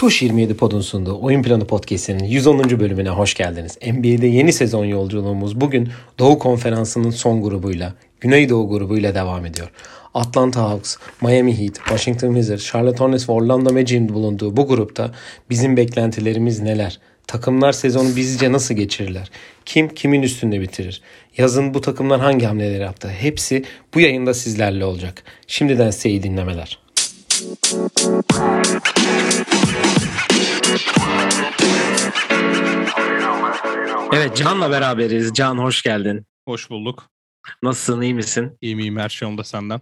Tuş 27 Pod'un sunduğu Oyun Planı Podcast'inin 110. bölümüne hoş geldiniz. NBA'de yeni sezon yolculuğumuz bugün Doğu Konferansı'nın son grubuyla, Güneydoğu grubuyla devam ediyor. Atlanta Hawks, Miami Heat, Washington Wizards, Charlotte Hornets ve Orlando Magic'in bulunduğu bu grupta bizim beklentilerimiz neler? Takımlar sezonu bizce nasıl geçirirler? Kim kimin üstünde bitirir? Yazın bu takımlar hangi hamleleri yaptı? Hepsi bu yayında sizlerle olacak. Şimdiden size iyi dinlemeler. Evet Can'la beraberiz. Can hoş geldin. Hoş bulduk. Nasılsın iyi misin? İyi miyim her şey yolunda senden?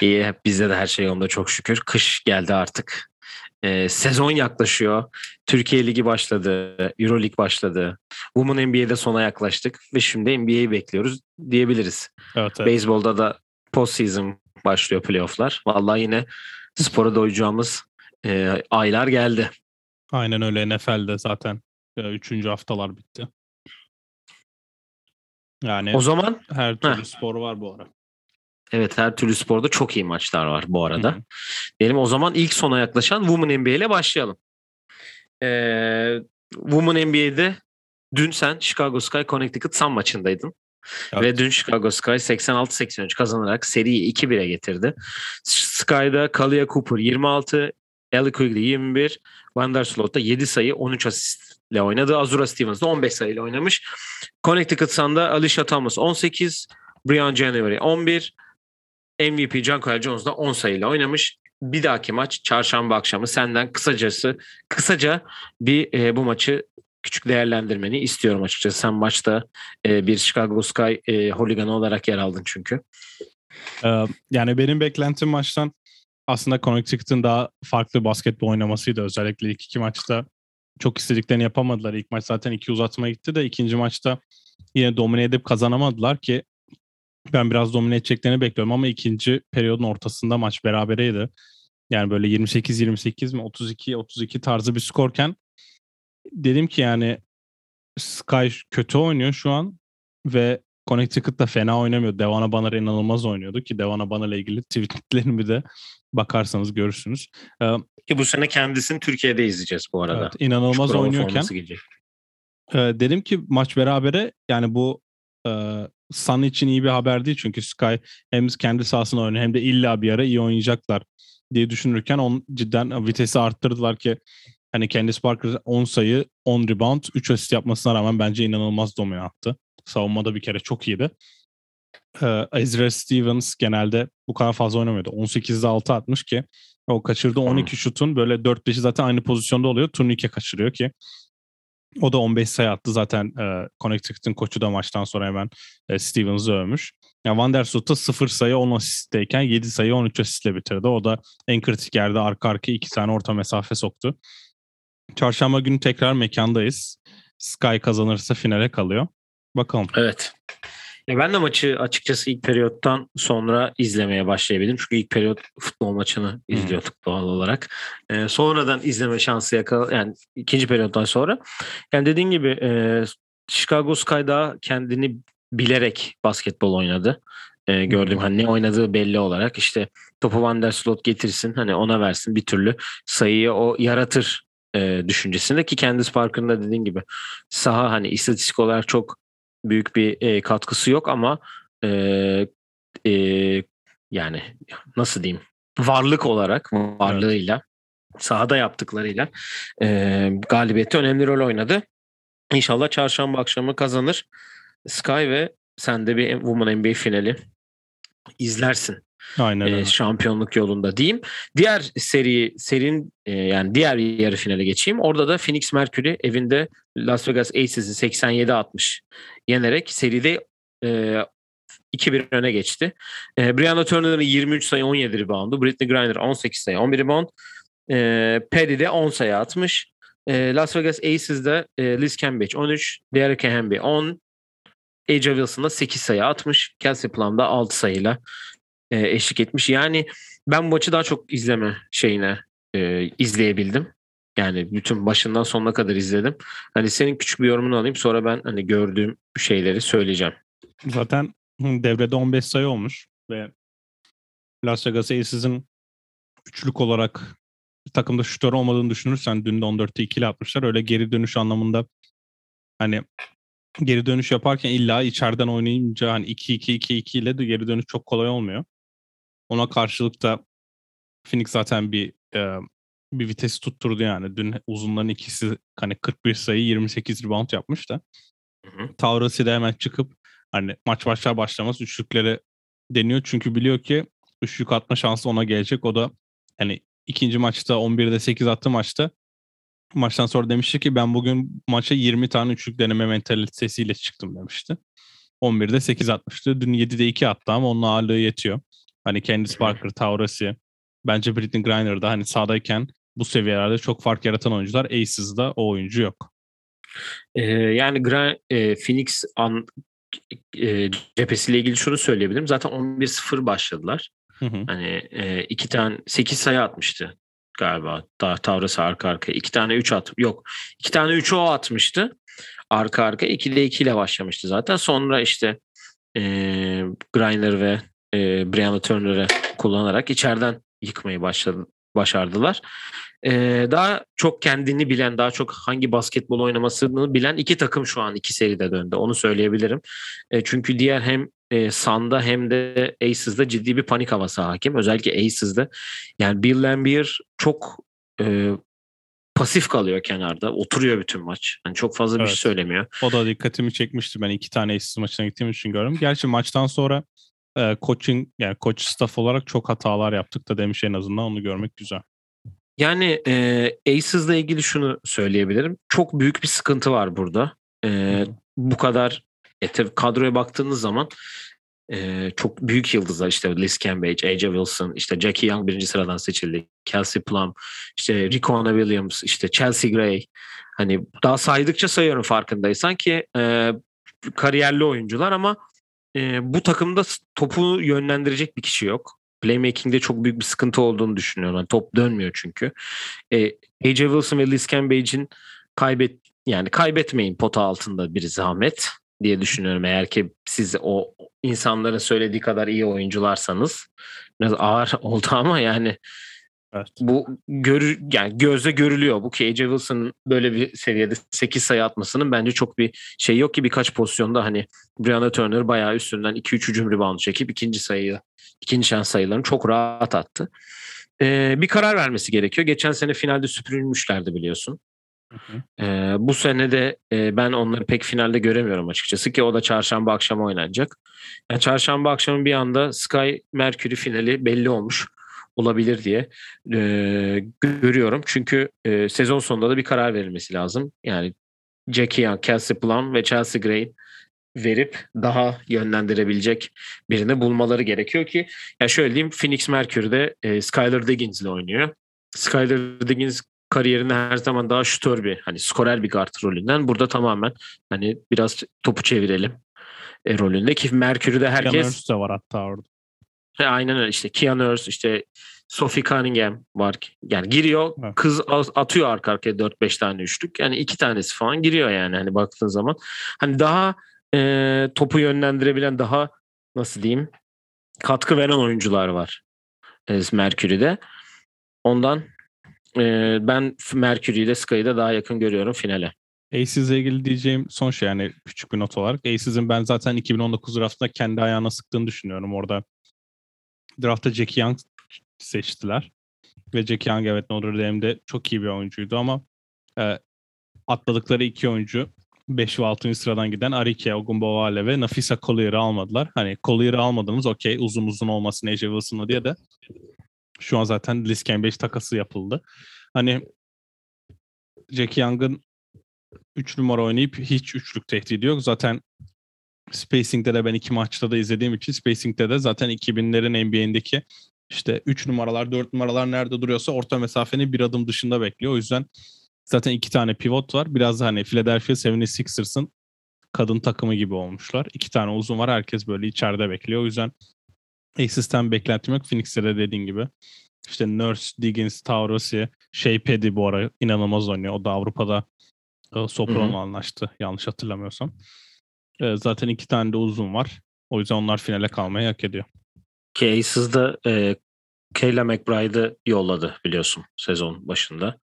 İyi hep bizde de her şey yolunda çok şükür. Kış geldi artık. Ee, sezon yaklaşıyor. Türkiye Ligi başladı. Euro Lig başladı. Women NBA'de sona yaklaştık ve şimdi NBA'yi bekliyoruz diyebiliriz. Evet, evet. Beyzbolda da postseason başlıyor playofflar. Vallahi yine spora doyacağımız e, aylar geldi. Aynen öyle NFL'de zaten e, üçüncü haftalar bitti. Yani O zaman her türlü Heh. spor var bu ara. evet her türlü sporda çok iyi maçlar var bu arada. Diyelim o zaman ilk sona yaklaşan Women NBA ile başlayalım. Ee, Women NBA'de dün sen Chicago Sky Connecticut Sun maçındaydın. Evet. Ve dün Chicago Sky 86-83 kazanarak seriyi 2-1'e getirdi. Sky'da Kalia Cooper 26, Ellie Quigley 21, Van der Sloot da 7 sayı 13 asistle oynadı. Azura Stevens de 15 sayıyla oynamış. Connecticut Sun'da Alicia Thomas 18, Brian January 11, MVP John Kyle Jones da 10 sayıyla oynamış. Bir dahaki maç çarşamba akşamı senden kısacası kısaca bir e, bu maçı küçük değerlendirmeni istiyorum açıkçası. Sen maçta e, bir Chicago Sky e, holiganı olarak yer aldın çünkü. Ee, yani benim beklentim maçtan aslında Connecticut'ın daha farklı basketbol oynamasıydı. Özellikle ilk iki maçta çok istediklerini yapamadılar. İlk maç zaten iki uzatma gitti de ikinci maçta yine domine edip kazanamadılar ki ben biraz domine edeceklerini bekliyorum ama ikinci periyodun ortasında maç berabereydi. Yani böyle 28-28 mi 32-32 tarzı bir skorken dedim ki yani Sky kötü oynuyor şu an ve Connecticut da fena oynamıyor. Devana Banner inanılmaz oynuyordu ki Devana Banner'la ilgili tweetlerimi de bakarsanız görürsünüz. Ki bu sene kendisini Türkiye'de izleyeceğiz bu arada. evet, inanılmaz Çukurova oynuyorken dedim ki maç berabere yani bu Sun için iyi bir haber değil çünkü Sky hem kendi sahasında oynuyor hem de illa bir ara iyi oynayacaklar diye düşünürken on, cidden vitesi arttırdılar ki hani Candice Parker 10 sayı 10 rebound 3 asist yapmasına rağmen bence inanılmaz domine attı. Savunmada bir kere çok iyiydi. Ezra Stevens genelde bu kadar fazla oynamıyordu. 18'de 6 atmış ki o kaçırdığı 12 şutun böyle 4-5'i zaten aynı pozisyonda oluyor. Turnike kaçırıyor ki o da 15 sayı attı zaten e, Connecticut'ın koçu da maçtan sonra hemen e, Stevens'ı övmüş. Yani Van der Sloot'ta 0 sayı 10 asistteyken 7 sayı 13 asistle bitirdi. O da en kritik yerde arka arkaya 2 tane orta mesafe soktu. Çarşamba günü tekrar mekandayız. Sky kazanırsa finale kalıyor. Bakalım. Evet. Ya ben de maçı açıkçası ilk periyottan sonra izlemeye başlayabildim. Çünkü ilk periyot futbol maçını izliyorduk doğal olarak. Ee, sonradan izleme şansı yakal yani ikinci periyottan sonra. Yani dediğin gibi e, Chicago Sky daha kendini bilerek basketbol oynadı. E, gördüğüm hani ne oynadığı belli olarak işte topu Van der Sloot getirsin hani ona versin bir türlü sayıyı o yaratır e, düşüncesinde ki kendisi farkında dediğin gibi saha hani istatistik olarak çok büyük bir e, katkısı yok ama e, e, yani nasıl diyeyim varlık olarak varlığıyla sahada yaptıklarıyla e, galibiyette önemli rol oynadı. İnşallah çarşamba akşamı kazanır. Sky ve sen de bir Women NBA finali izlersin Aynen öyle. şampiyonluk yolunda diyeyim. Diğer seri serin e, yani diğer yarı finale geçeyim. Orada da Phoenix Mercury evinde Las Vegas Aces'i 87-60 yenerek seride e, 2-1 öne geçti. E, Brianna Turner'ın 23 sayı 17 reboundu. Brittany Griner 18 sayı 11 rebound. E, Paddy de 10 sayı atmış. E, Las Vegas Aces'de e, Liz Cambage 13, Derek Hamby 10, AJ Wilson da 8 sayı atmış. Kelsey Plum da 6 sayıyla e, eşlik etmiş. Yani ben bu maçı daha çok izleme şeyine e, izleyebildim. Yani bütün başından sonuna kadar izledim. Hani senin küçük bir yorumunu alayım sonra ben hani gördüğüm şeyleri söyleyeceğim. Zaten devrede 15 sayı olmuş ve Las Vegas Aces'in üçlük olarak takımda şutör olmadığını düşünürsen dün de 14'te 2 ile atmışlar. Öyle geri dönüş anlamında hani geri dönüş yaparken illa içeriden oynayınca hani 2-2-2-2 ile de geri dönüş çok kolay olmuyor. Ona karşılık da Phoenix zaten bir e, bir vitesi tutturdu yani. Dün uzunların ikisi hani 41 sayı 28 rebound yapmış da. Taurasi de hemen çıkıp hani maç başlar başlamaz üçlükleri deniyor. Çünkü biliyor ki üçlük atma şansı ona gelecek. O da hani ikinci maçta 11'de 8 attı maçta maçtan sonra demişti ki ben bugün maça 20 tane üçlük deneme mentalitesiyle çıktım demişti. 11'de 8 atmıştı. Dün 7'de 2 attı ama onun ağırlığı yetiyor. Hani Candice Parker, Taurasi, bence Britney Griner da hani sahadayken bu seviyelerde çok fark yaratan oyuncular. Aces'da o oyuncu yok. Ee, yani Gra- e, Phoenix an, e, cephesiyle ilgili şunu söyleyebilirim. Zaten 11-0 başladılar. Hı hı. Hani e, iki tane 8 sayı atmıştı galiba. Daha Tavrası arka arkaya. iki tane 3 at. Yok. iki tane 3 o atmıştı. Arka arka. 2'de 2 ile başlamıştı zaten. Sonra işte e, Griner ve e, Brianna Turner'ı kullanarak içeriden yıkmayı başladı, başardılar. Ee, daha çok kendini bilen, daha çok hangi basketbol oynamasını bilen iki takım şu an iki seride döndü. Onu söyleyebilirim. E, çünkü diğer hem e, Sanda hem de Aces'da ciddi bir panik havası hakim. Özellikle Aces'da. Yani Bill Lambier çok e, pasif kalıyor kenarda. Oturuyor bütün maç. Yani çok fazla evet. bir şey söylemiyor. O da dikkatimi çekmişti. Ben iki tane Aces maçına gittiğim için gördüm. Gerçi maçtan sonra e, coaching yani coach staff olarak çok hatalar yaptık da demiş en azından onu görmek güzel. Yani e, Aces'la ilgili şunu söyleyebilirim. Çok büyük bir sıkıntı var burada. E, bu kadar e, tabii kadroya baktığınız zaman e, çok büyük yıldızlar işte Liz Cambage, AJ Wilson, işte Jackie Young birinci sıradan seçildi. Kelsey Plum, işte Ricona Williams, işte Chelsea Gray. Hani daha saydıkça sayıyorum farkındaysan ki e, kariyerli oyuncular ama e, bu takımda topu yönlendirecek bir kişi yok. Playmaking'de çok büyük bir sıkıntı olduğunu düşünüyorum. Yani top dönmüyor çünkü. E, AJ Wilson ve Liz Cambage'in kaybet yani kaybetmeyin pota altında bir zahmet diye düşünüyorum. Eğer ki siz o insanların söylediği kadar iyi oyuncularsanız biraz ağır oldu ama yani Evet. Bu gör, yani gözle görülüyor. Bu ki AJ Wilson'ın böyle bir seviyede 8 sayı atmasının bence çok bir şey yok ki birkaç pozisyonda hani Brianna Turner bayağı üstünden 2-3 hücum rebound çekip ikinci sayıyı, ikinci şans sayılarını çok rahat attı. Ee, bir karar vermesi gerekiyor. Geçen sene finalde süpürülmüşlerdi biliyorsun. Ee, bu sene de e, ben onları pek finalde göremiyorum açıkçası ki o da çarşamba akşamı oynanacak. Yani çarşamba akşamı bir anda Sky Mercury finali belli olmuş olabilir diye e, görüyorum. Çünkü e, sezon sonunda da bir karar verilmesi lazım. Yani Jackie Young, Kelsey Plum ve Chelsea Gray verip daha yönlendirebilecek birini bulmaları gerekiyor ki ya şöyle diyeyim Phoenix Mercury'de e, Skyler Diggins ile oynuyor. Skyler Diggins kariyerinde her zaman daha şutör bir hani skorer bir guard rolünden burada tamamen hani biraz topu çevirelim e, rolünde ki Mercury'de herkes de var hatta orada. He, aynen öyle işte Keanu Reeves işte Sophie Cunningham var. Yani giriyor evet. kız atıyor arka arkaya 4-5 tane üçlük. Yani iki tanesi falan giriyor yani hani baktığın zaman. Hani daha e, topu yönlendirebilen daha nasıl diyeyim katkı veren oyuncular var e, Mercury'de. Ondan e, ben Mercury ile Sky'ı da daha yakın görüyorum finale. Aces'le ilgili diyeceğim son şey yani küçük bir not olarak. Aces'in ben zaten 2019 draftında kendi ayağına sıktığını düşünüyorum. Orada draftta Jackie Young seçtiler. Ve Jackie Young evet Notre Dame'de çok iyi bir oyuncuydu ama e, atladıkları iki oyuncu 5 ve 6. sıradan giden Arike Ogunbowale ve Nafisa Collier'ı almadılar. Hani Collier'ı almadınız okey uzun uzun olmasın AJ Wilson'la diye de şu an zaten Liz Cambage takası yapıldı. Hani Jackie Young'ın 3 numara oynayıp hiç üçlük tehdidi yok. Zaten Spacing'de de ben iki maçta da izlediğim için Spacing'de de zaten 2000'lerin NBA'indeki işte 3 numaralar 4 numaralar nerede duruyorsa orta mesafenin bir adım dışında bekliyor. O yüzden zaten iki tane pivot var. Biraz da hani Philadelphia 76ers'ın kadın takımı gibi olmuşlar. İki tane uzun var. Herkes böyle içeride bekliyor. O yüzden Aces'ten beklentim yok. Phoenix'te de dediğin gibi. İşte Nurse, Diggins, Taurasi, Shea Petty bu ara inanılmaz oynuyor. O da Avrupa'da e, Soprano anlaştı yanlış hatırlamıyorsam. E, zaten iki tane de uzun var. O yüzden onlar finale kalmayı hak ediyor. Ki Aces'da e, Kayla McBride'ı yolladı biliyorsun sezon başında.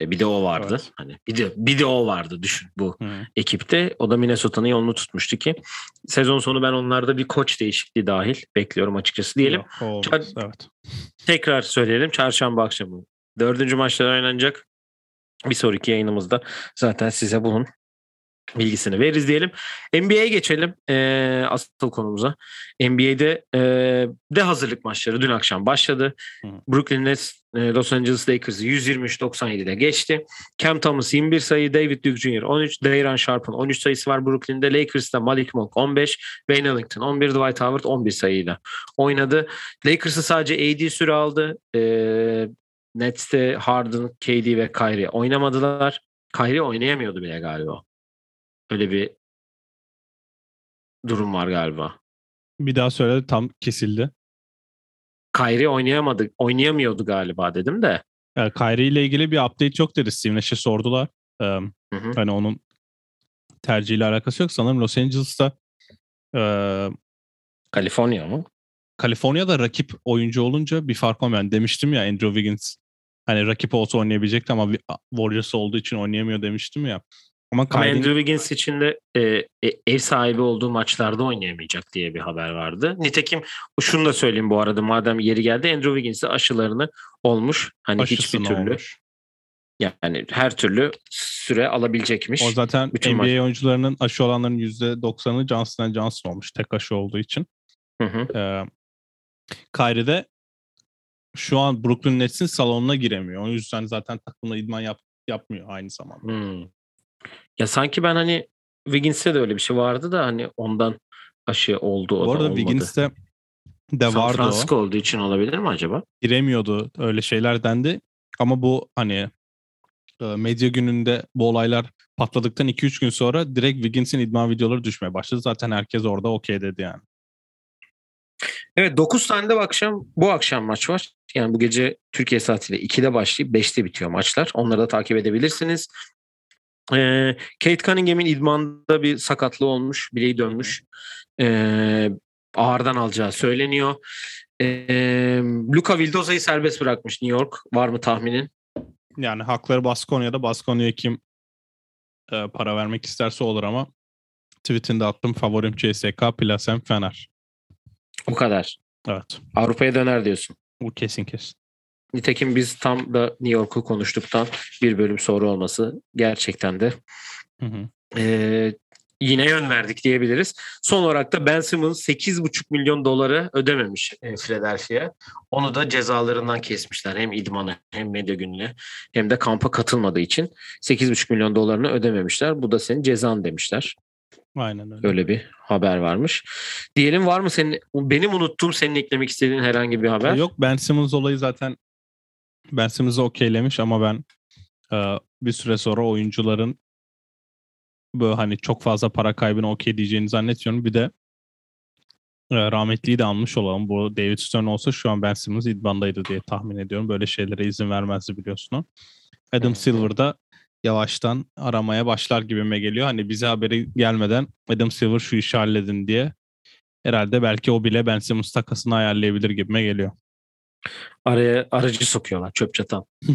E, bir de o vardı. Evet. Hani bir de bir de o vardı düşün bu Hı. ekipte. O da Minnesota'nın yolunu tutmuştu ki sezon sonu ben onlarda bir koç değişikliği dahil bekliyorum açıkçası diyelim. Yok, olmaz. Çar- Evet. Tekrar söyleyelim çarşamba akşamı. Dördüncü maçlar oynanacak. Bir sonraki yayınımızda zaten size bunun bilgisini veririz diyelim. NBA'ye geçelim eee, asıl konumuza. NBA'de eee, de hazırlık maçları dün akşam başladı. Hı. Brooklyn Nets eee, Los Angeles Lakers'ı 123-97'de geçti. Cam Thomas 21 sayı, David Duke Jr. 13, Dayron Sharp'ın 13 sayısı var Brooklyn'de. Lakers'ta Malik Monk 15, Wayne Ellington 11, Dwight Howard 11 sayıyla oynadı. Lakers'ı sadece AD süre aldı. Eee Nets'te Harden, KD ve Kyrie oynamadılar. Kyrie oynayamıyordu bile galiba. Öyle bir durum var galiba. Bir daha söyle tam kesildi. Kyrie oynayamadı, oynayamıyordu galiba dedim de. Yani Kyrie ile ilgili bir update yok dedi. Steve Nash'e sordular. Ee, Hı hı. hani onun tercihiyle alakası yok. Sanırım Los Angeles'ta e, Kaliforniya mı? Kaliforniya'da rakip oyuncu olunca bir fark olmuyor. Yani demiştim ya Andrew Wiggins hani rakip olsa oynayabilecekti ama Warriors olduğu için oynayamıyor demiştim ya. Ama Ama Kyrie'nin- Andrew Wiggins için de e, e, ev sahibi olduğu maçlarda oynayamayacak diye bir haber vardı. Nitekim şunu da söyleyeyim bu arada madem yeri geldi Andrew Wiggins'e aşılarını olmuş. Hani hiçbir aşısını türlü olmuş. yani her türlü süre alabilecekmiş. O zaten Bütün NBA maç- oyuncularının aşı olanların %90'ı Johnson Johnson olmuş tek aşı olduğu için. Hı hı. Ee, Kyrie de şu an Brooklyn Nets'in salonuna giremiyor. O yüzden zaten takımla idman yap, yapmıyor aynı zamanda. Hmm. Ya sanki ben hani Wiggins'te de öyle bir şey vardı da hani ondan aşı oldu o Bu da arada olmadı. Wiggins'te de San vardı o. Francisco olduğu için olabilir mi acaba? giremiyordu öyle şeyler dendi. Ama bu hani e, medya gününde bu olaylar patladıktan 2-3 gün sonra direkt Wiggins'in idman videoları düşmeye başladı. Zaten herkes orada okey dedi yani. Evet 9 tane de bu akşam bu akşam maç var. Yani bu gece Türkiye saatiyle 2'de başlayıp 5'te bitiyor maçlar. Onları da takip edebilirsiniz. Ee, Kate Cunningham'in idmanda bir sakatlığı olmuş. Bileği dönmüş. Ee, ağırdan alacağı söyleniyor. Ee, Luka Vildoza'yı serbest bırakmış New York. Var mı tahminin? Yani hakları Baskonya'da. Baskonya'ya kim e, para vermek isterse olur ama tweetinde attım favorim CSK, Plasem, Fener. O kadar. Evet. Avrupa'ya döner diyorsun. Bu kesin kesin. Nitekim biz tam da New York'u konuştuktan bir bölüm sonra olması gerçekten de Hı hı. Ee, yine yön verdik diyebiliriz. Son olarak da Ben Simmons 8,5 milyon doları ödememiş e, Philadelphia'ya. Onu da cezalarından kesmişler. Hem idmanı hem medya gününe hem de kampa katılmadığı için 8,5 milyon dolarını ödememişler. Bu da senin cezan demişler. Aynen öyle. Öyle bir haber varmış. Diyelim var mı senin benim unuttuğum senin eklemek istediğin herhangi bir haber? Yok Ben Simmons olayı zaten Ben Simmons'ı okeylemiş ama ben e, bir süre sonra oyuncuların böyle hani çok fazla para kaybına okey diyeceğini zannetmiyorum. Bir de e, rahmetliyi de almış olalım. Bu David Stern olsa şu an Ben Simmons idmandaydı diye tahmin ediyorum. Böyle şeylere izin vermezdi biliyorsun. Adam Silver da yavaştan aramaya başlar gibime geliyor. Hani bize haberi gelmeden Adam Silver şu işi halledin diye herhalde belki o bile Ben Simmons takasını ayarlayabilir gibime geliyor. Araya aracı sokuyorlar çöp çatan.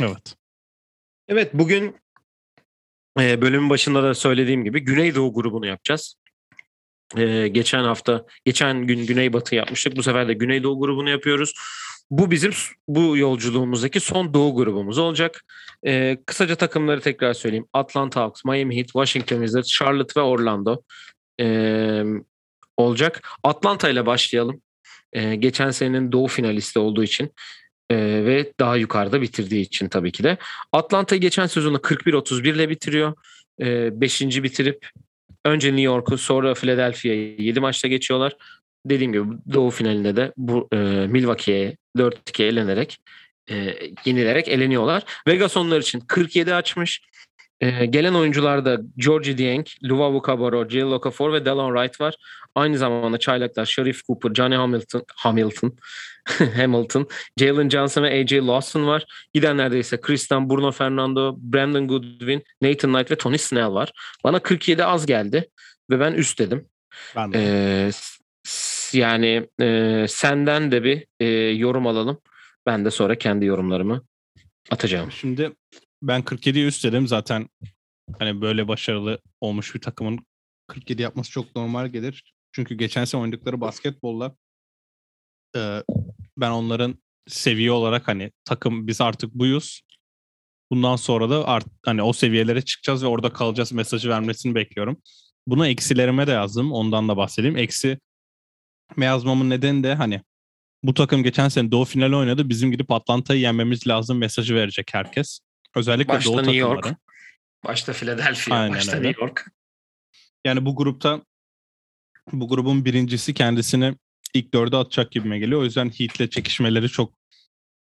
Evet. Evet bugün e, bölümün başında da söylediğim gibi Güneydoğu grubunu yapacağız. E, geçen hafta, geçen gün Güneybatı yapmıştık. Bu sefer de Güneydoğu grubunu yapıyoruz. Bu bizim bu yolculuğumuzdaki son Doğu grubumuz olacak. E, kısaca takımları tekrar söyleyeyim. Atlanta Hawks, Miami Heat, Washington Wizards, Charlotte ve Orlando e, olacak. Atlanta ile başlayalım. E, geçen senenin Doğu finalisti olduğu için e, ve daha yukarıda bitirdiği için tabii ki de. Atlanta'yı geçen sezonu 41-31 ile bitiriyor. 5. bitirip önce New York'u sonra Philadelphia'yı 7 maçta geçiyorlar. Dediğim gibi Doğu finalinde de bu e, Milwaukee'ye 4-2 elenerek e, yenilerek eleniyorlar. Vegas onlar için 47 açmış. E, gelen oyuncularda Georgie Dieng, Luvavu Cabarro, Jill Okafor ve Delon Wright var. Aynı zamanda çaylaklar Sharif Cooper, Johnny Hamilton, Hamilton, Hamilton, Jalen Johnson ve AJ Lawson var. Gidenlerde ise Christian, Bruno Fernando, Brandon Goodwin, Nathan Knight ve Tony Snell var. Bana 47 az geldi ve ben üst dedim. Ben de. Ee, yani e, senden de bir e, yorum alalım. Ben de sonra kendi yorumlarımı atacağım. Şimdi ben 47'yi üst dedim zaten hani böyle başarılı olmuş bir takımın 47 yapması çok normal gelir. Çünkü geçen sene oynadıkları basketbolla e, ben onların seviye olarak hani takım biz artık buyuz. Bundan sonra da art, hani o seviyelere çıkacağız ve orada kalacağız mesajı vermesini bekliyorum. Bunu eksilerime de yazdım. Ondan da bahsedeyim. Eksi yazmamın nedeni de hani bu takım geçen sene Doğu finali oynadı. Bizim gidip Atlanta'yı yenmemiz lazım mesajı verecek herkes. Özellikle Başta Doğu New takımları. York. Başta Philadelphia, Aynen başta öyle. New York. Yani bu grupta bu grubun birincisi kendisini ilk dörde atacak gibime geliyor. O yüzden Heat'le çekişmeleri çok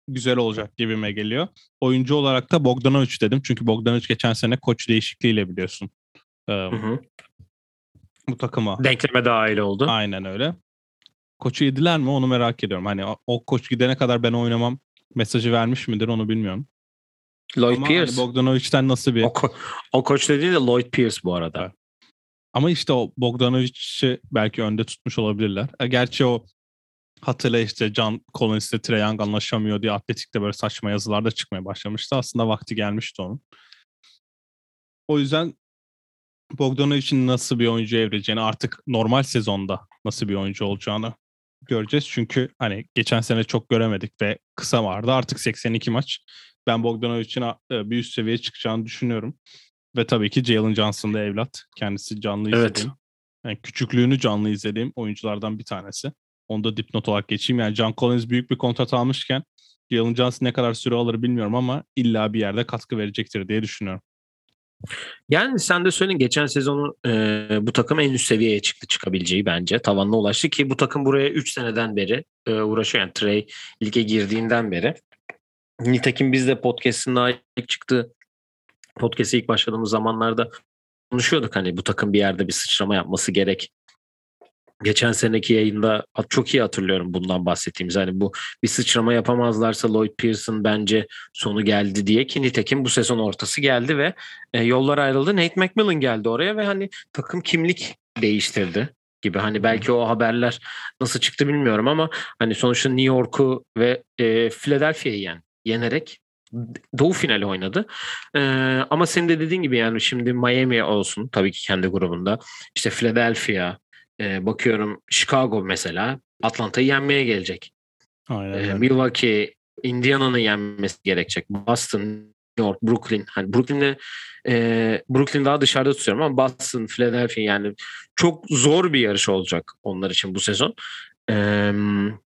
güzel olacak gibime geliyor. Oyuncu olarak da Bogdanovic dedim. Çünkü Bogdanovic geçen sene koç değişikliğiyle biliyorsun. Ee, Hı hı. bu takıma. Denkleme dahil oldu. Aynen öyle. Koçu yediler mi onu merak ediyorum. Hani o koç gidene kadar ben oynamam mesajı vermiş midir onu bilmiyorum. Lloyd Ama Pierce. hani Bogdanovic'ten nasıl bir... o, ko- o koç dediği de Lloyd Pierce bu arada. Evet. Ama işte o Bogdanovic'i belki önde tutmuş olabilirler. E, Gerçi o hatırla işte John Collins'le Trae Young anlaşamıyor diye atletikte böyle saçma yazılar da çıkmaya başlamıştı. Aslında vakti gelmişti onun. O yüzden Bogdanovic'in nasıl bir oyuncu evrileceğini artık normal sezonda nasıl bir oyuncu olacağını göreceğiz. Çünkü hani geçen sene çok göremedik ve kısa vardı. Artık 82 maç. Ben Bogdanovic'in e, bir üst seviyeye çıkacağını düşünüyorum. Ve tabii ki Jalen Johnson da evlat. Kendisi canlı Evet. izlediğim. Yani küçüklüğünü canlı izlediğim oyunculardan bir tanesi. Onu da dipnot olarak geçeyim. Yani John Collins büyük bir kontrat almışken Jalen Johnson ne kadar süre alır bilmiyorum ama illa bir yerde katkı verecektir diye düşünüyorum. Yani sen de söyledin geçen sezonu e, bu takım en üst seviyeye çıktı çıkabileceği bence. Tavanına ulaştı ki bu takım buraya 3 seneden beri e, uğraşıyor. Yani Trey lige girdiğinden beri. Nitekim biz de podcast'ın daha ilk çıktığı podcast'e ilk başladığımız zamanlarda konuşuyorduk hani bu takım bir yerde bir sıçrama yapması gerek. Geçen seneki yayında çok iyi hatırlıyorum bundan bahsettiğimiz. Hani bu bir sıçrama yapamazlarsa Lloyd Pearson bence sonu geldi diye ki nitekim bu sezon ortası geldi ve e, yollar ayrıldı. Nate McMillan geldi oraya ve hani takım kimlik değiştirdi gibi. Hani belki o haberler nasıl çıktı bilmiyorum ama hani sonuçta New York'u ve e, Philadelphia'yı yen, yenerek Doğu finali oynadı. E, ama senin de dediğin gibi yani şimdi Miami olsun tabii ki kendi grubunda. İşte Philadelphia, e, bakıyorum Chicago mesela Atlanta'yı yenmeye gelecek. Aynen E, öyle. Milwaukee, Indiana'nın yenmesi gerekecek. Boston, New York, Brooklyn. Hani Brooklyn'de e, Brooklyn daha dışarıda tutuyorum ama Boston, Philadelphia yani çok zor bir yarış olacak onlar için bu sezon. E,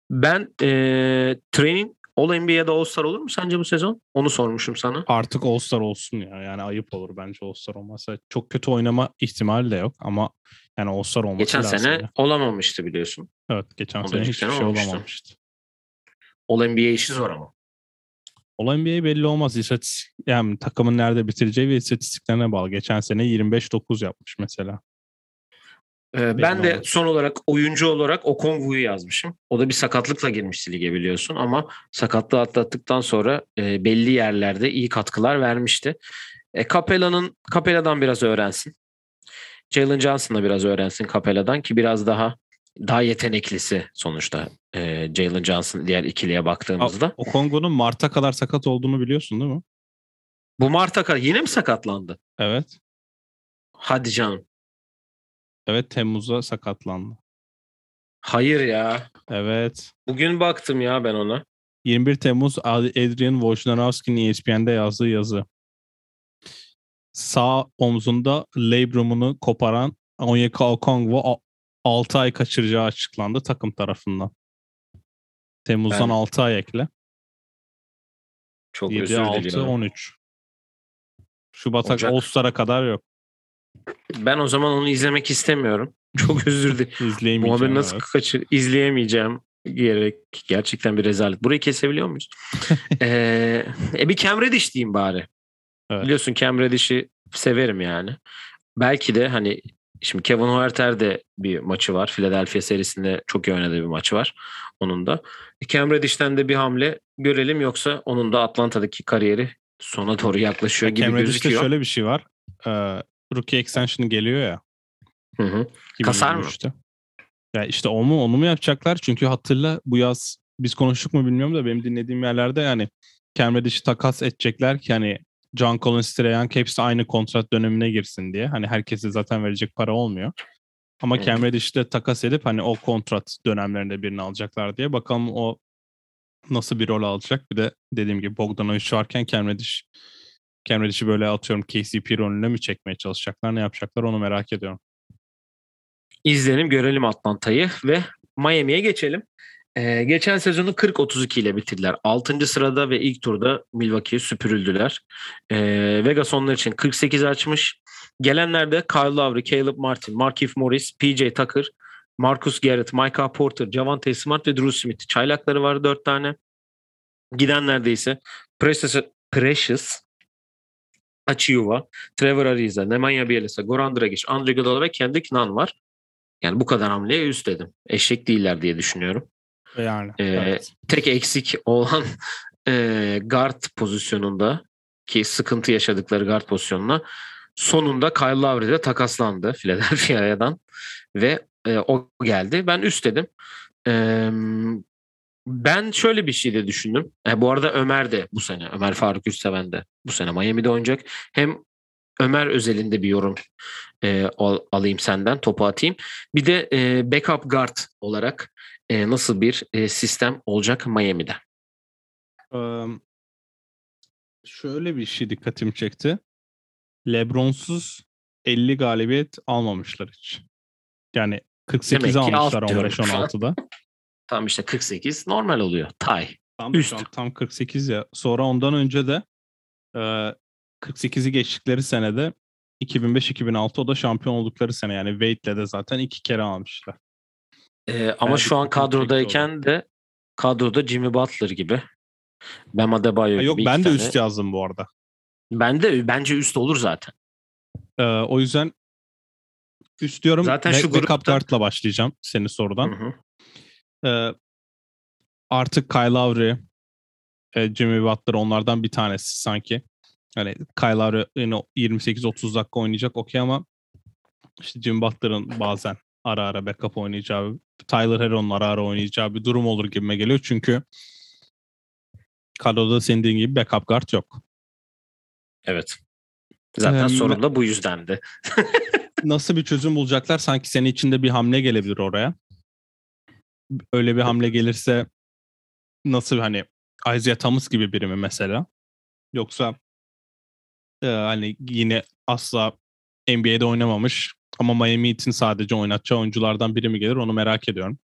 ben e, Trey'nin All NBA'de All-Star olur mu sence bu sezon? Onu sormuşum sana. Artık All-Star olsun ya. Yani ayıp olur bence All-Star olmasa. Çok kötü oynama ihtimali de yok ama yani All-Star olması Geçen lazım. sene ya. olamamıştı biliyorsun. Evet geçen Ondan sene hiçbir sene şey olmamıştı. olamamıştı. All NBA işi zor ama. All NBA belli olmaz. İstatistik, yani takımın nerede bitireceği ve istatistiklerine bağlı. Geçen sene 25-9 yapmış mesela. Ee, ben de son olarak oyuncu olarak Okongwu'yu yazmışım. O da bir sakatlıkla girmişti lige biliyorsun ama sakatlığı atlattıktan sonra e, belli yerlerde iyi katkılar vermişti. E, Capella'nın Capella'dan biraz öğrensin. Jalen Johnson da biraz öğrensin Capella'dan ki biraz daha daha yeteneklisi sonuçta e, Jalen Johnson diğer ikiliye baktığımızda. O Kongo'nun Mart'a kadar sakat olduğunu biliyorsun değil mi? Bu Mart'a kadar yine mi sakatlandı? Evet. Hadi canım. Evet Temmuz'da sakatlandı. Hayır ya. Evet. Bugün baktım ya ben ona. 21 Temmuz Adrian Wojnarowski'nin ESPN'de yazdığı yazı. Sağ omzunda labrumunu koparan Onyeka Okongwu 6 ay kaçıracağı açıklandı takım tarafından. Temmuz'dan Ben- 6 ay ekle. Çok 7, özür 6, diliyorum. 13. Şubat'a Ocak. All-Star'a kadar yok. Ben o zaman onu izlemek istemiyorum. Çok özür dilerim. Bu haberi nasıl kaçır izleyemeyeceğim gerek gerçekten bir rezalet. Burayı kesebiliyor muyuz? ee, e bir Cam Reddish diyeyim bari. Evet. Biliyorsun Cam Reddish'i severim yani. Belki de hani şimdi Kevin Huerter de bir maçı var. Philadelphia serisinde çok iyi oynadığı bir maçı var onun da. E, Cam Reddish'ten de bir hamle görelim yoksa onun da Atlanta'daki kariyeri sona doğru yaklaşıyor gibi Cam Reddish'te gözüküyor. şöyle bir şey var. Ee, rookie extension geliyor ya. Hı hı. Kasar mı? 2023'te. Ya işte o mu onu mu yapacaklar? Çünkü hatırla bu yaz biz konuştuk mu bilmiyorum da benim dinlediğim yerlerde yani Cam Reddish'i takas edecekler ki hani John Collins, Young hepsi aynı kontrat dönemine girsin diye. Hani herkese zaten verecek para olmuyor. Ama Cam Reddish'i de takas edip hani o kontrat dönemlerinde birini alacaklar diye. Bakalım o nasıl bir rol alacak. Bir de dediğim gibi Bogdanovic varken Cam Reddish Cam böyle atıyorum KCP rolüne mi çekmeye çalışacaklar? Ne yapacaklar onu merak ediyorum. İzleyelim görelim Atlanta'yı ve Miami'ye geçelim. Ee, geçen sezonu 40-32 ile bitirdiler. 6. sırada ve ilk turda Milwaukee'ye süpürüldüler. Ee, Vegas onlar için 48 açmış. Gelenlerde Kyle Lowry, Caleb Martin, Markif Morris, PJ Tucker, Marcus Garrett, Micah Porter, Javante Smart ve Drew Smith. Çaylakları var 4 tane. Gidenlerde ise Precious, Precious Achiuwa, Trevor Ariza, Nemanja Bjelica, Goran Dragic, Andre Iguodala ve Kendrick Nunn var. Yani bu kadar hamleye üst dedim. Eşek değiller diye düşünüyorum. Yani. Ee, evet. Tek eksik olan e, guard pozisyonunda ki sıkıntı yaşadıkları guard pozisyonuna sonunda Kyle Lowry de takaslandı Philadelphia'dan ve e, o geldi. Ben üst dedim. E, ben şöyle bir şey de düşündüm. E, bu arada Ömer de bu sene, Ömer Faruk Üsteven de bu sene Miami'de oynayacak. Hem Ömer özelinde bir yorum e, al, alayım senden, topu atayım. Bir de e, backup guard olarak e, nasıl bir e, sistem olacak Miami'de? Um, şöyle bir şey dikkatimi çekti. Lebron'suz 50 galibiyet almamışlar hiç. Yani 48 almışlar 15-16'da. Tam işte 48 normal oluyor. Tay. Tam, Üst. tam 48 ya. Sonra ondan önce de e, 48'i geçtikleri senede 2005-2006 o da şampiyon oldukları sene yani Wade'le de zaten iki kere almışlar. Ee, ama yani şu an kadrodayken de kadroda Jimmy Butler gibi. Bam Adebayo gibi. Yok ben de tane. üst yazdım bu arada. Ben de bence üst olur zaten. Ee, o yüzden üst diyorum. Zaten şu grupta... Backup guard'la başlayacağım senin sorudan. Hı hı. Ee, artık Kyle Lowry, e, Jimmy Butler onlardan bir tanesi sanki. Hani Kyle Lowry yine 28-30 dakika oynayacak okey ama işte Jimmy Butler'ın bazen ara ara backup oynayacağı, Tyler Herro'nun ara ara oynayacağı bir durum olur gibime geliyor. Çünkü kadroda senin dediğin gibi backup guard yok. Evet. Zaten ee, sorun da bu yüzdendi. nasıl bir çözüm bulacaklar? Sanki senin içinde bir hamle gelebilir oraya. Öyle bir hamle gelirse nasıl hani Isaiah Thomas gibi biri mi mesela? Yoksa e, hani yine asla NBA'de oynamamış ama Miami Heat'in sadece oynatacağı oyunculardan biri mi gelir onu merak ediyorum.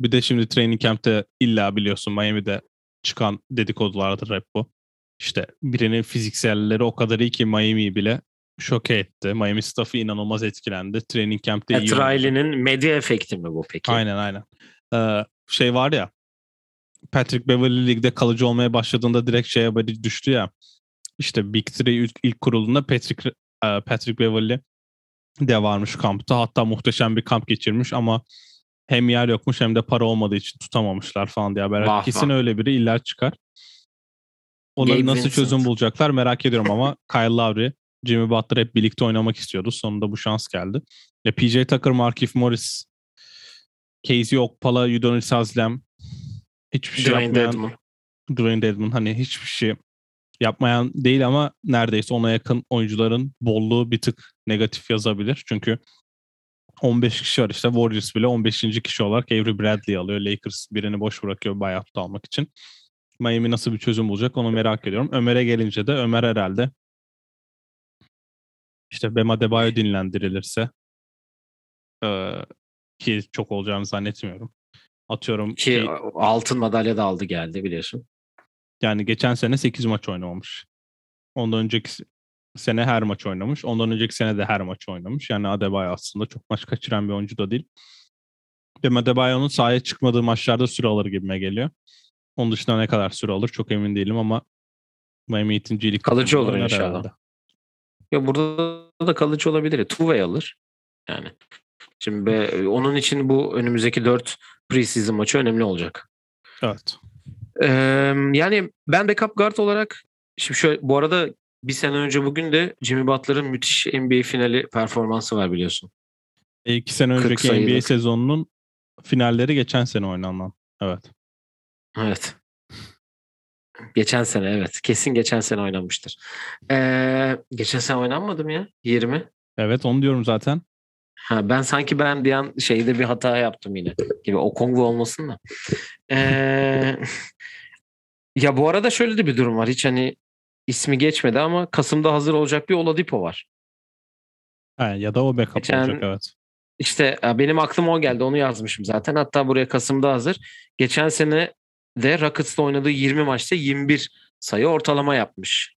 Bir de şimdi training camp'te illa biliyorsun Miami'de çıkan dedikodulardır hep bu. İşte birinin fizikselleri o kadar iyi ki Miami'yi bile şoke etti. Miami staffı inanılmaz etkilendi. Training camp'te iyi Riley'nin medya efekti mi bu peki? Aynen aynen. Ee, şey var ya Patrick Beverly Lig'de kalıcı olmaya başladığında direkt şeye haberi düştü ya. İşte Big Three ilk, kurulunda Patrick e, Patrick Beverly de varmış kampta. Hatta muhteşem bir kamp geçirmiş ama hem yer yokmuş hem de para olmadığı için tutamamışlar falan diye haber. Kesin öyle biri illa çıkar. Onları nasıl Vincent. çözüm bulacaklar merak ediyorum ama Kyle Lowry, Jimmy Butler hep birlikte oynamak istiyordu. Sonunda bu şans geldi. Ya PJ Tucker, Markif Morris, Casey Okpala, Udonis Haslem hiçbir şey Dwayne yapmayan Dedman. Dwayne Dedman hani hiçbir şey yapmayan değil ama neredeyse ona yakın oyuncuların bolluğu bir tık negatif yazabilir. Çünkü 15 kişi var işte Warriors bile 15. kişi olarak Avery Bradley alıyor. Lakers birini boş bırakıyor buyout almak için. Miami nasıl bir çözüm bulacak onu merak ediyorum. Ömer'e gelince de Ömer herhalde işte Bema Debayo dinlendirilirse ee, ki çok olacağını zannetmiyorum. Atıyorum ki şey, altın madalya da aldı geldi biliyorsun. Yani geçen sene 8 maç oynamamış. Ondan önceki sene her maç oynamış. Ondan önceki sene de her maç oynamış. Yani Adebayo aslında çok maç kaçıran bir oyuncu da değil. Ve Adebayo'nun sahaya çıkmadığı maçlarda süre alır gibime geliyor. Onun dışında ne kadar süre alır çok emin değilim ama Miami Heat'in kalıcı olur inşallah. Herhalde. Ya burada da kalıcı olabilir. Two alır. Yani şimdi be, onun için bu önümüzdeki 4 preseason maçı önemli olacak. Evet. Ee, yani ben backup guard olarak şimdi şöyle bu arada bir sene önce bugün de Jimmy Butler'ın müthiş NBA finali performansı var biliyorsun. E, iki sene 40 önceki. NBA sezonunun finalleri geçen sene oynanan. Evet. Evet. Geçen sene evet. Kesin geçen sene oynanmıştır. Ee, geçen sene oynanmadı mı ya? 20. Evet onu diyorum zaten. Ha, ben sanki ben bir an şeyde bir hata yaptım yine. Gibi o Kongo olmasın da. Ee, ya bu arada şöyle de bir durum var. Hiç hani ismi geçmedi ama Kasım'da hazır olacak bir Oladipo var. Ha, ya da o backup Geçen- olacak evet. İşte benim aklıma o geldi. Onu yazmışım zaten. Hatta buraya Kasım'da hazır. Geçen sene de Rockets'ta oynadığı 20 maçta 21 sayı ortalama yapmış.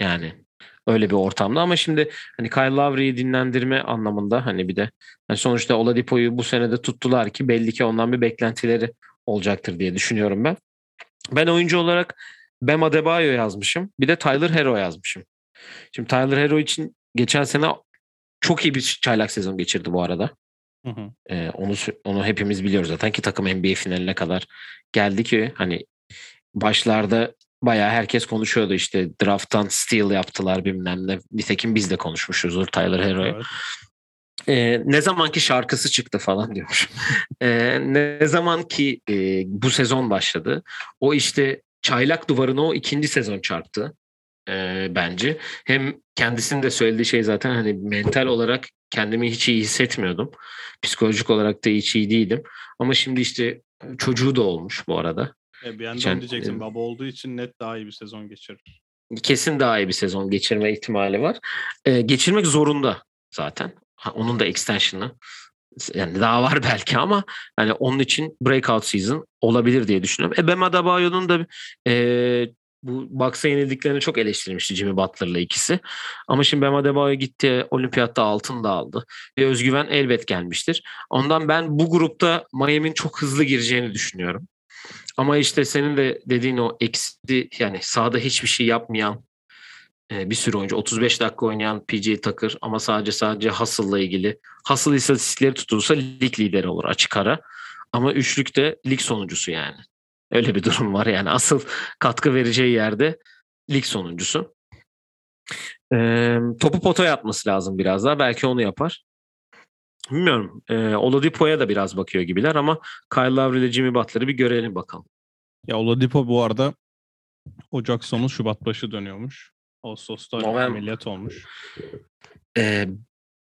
Yani öyle bir ortamda ama şimdi hani Kyle Lowry'i dinlendirme anlamında hani bir de hani sonuçta Oladipo'yu bu senede tuttular ki belli ki ondan bir beklentileri olacaktır diye düşünüyorum ben. Ben oyuncu olarak Bam Adebayo yazmışım. Bir de Tyler Hero yazmışım. Şimdi Tyler Hero için geçen sene çok iyi bir çaylak sezon geçirdi bu arada. Hı hı. Ee, onu onu hepimiz biliyoruz zaten ki takım NBA finaline kadar geldi ki hani başlarda bayağı herkes konuşuyordu işte drafttan steal yaptılar bilmem ne. Nitekim biz de konuşmuşuzdur Tyler Hero'yu. Evet. Ee, ne zaman ki şarkısı çıktı falan diyormuş. Ee, ne zaman ki e, bu sezon başladı. O işte çaylak duvarını o ikinci sezon çarptı e, bence. Hem kendisinin de söylediği şey zaten hani mental olarak kendimi hiç iyi hissetmiyordum. Psikolojik olarak da hiç iyi değildim. Ama şimdi işte çocuğu da olmuş bu arada. E, bir yandan Geçen- diyeceksin e, baba olduğu için net daha iyi bir sezon geçirir. kesin daha iyi bir sezon geçirme ihtimali var. Ee, geçirmek zorunda zaten. Ha, onun da extension'ı yani daha var belki ama hani onun için breakout season olabilir diye düşünüyorum. E Bam Adebayo'nun da e, bu Bucks'a yenildiklerini çok eleştirmişti Jimmy Butler'la ikisi. Ama şimdi Bam Adebayo gitti olimpiyatta altın da aldı. Ve özgüven elbet gelmiştir. Ondan ben bu grupta Miami'nin çok hızlı gireceğini düşünüyorum. Ama işte senin de dediğin o eksi yani sahada hiçbir şey yapmayan e, bir sürü oyuncu 35 dakika oynayan PJ Tucker ama sadece sadece Hustle'la ilgili Hustle istatistikleri tutulursa lig lideri olur açık ara. Ama üçlükte lig sonuncusu yani. Öyle bir durum var yani asıl katkı vereceği yerde lig sonuncusu. E, topu potaya atması lazım biraz daha. Belki onu yapar. Bilmiyorum. E, Oladipo'ya da biraz bakıyor gibiler ama Kyle Lowry ile Jimmy Butler'ı bir görelim bakalım. Ya Oladipo bu arada Ocak sonu Şubat başı dönüyormuş. Ağustos'ta November. ameliyat olmuş. Ee,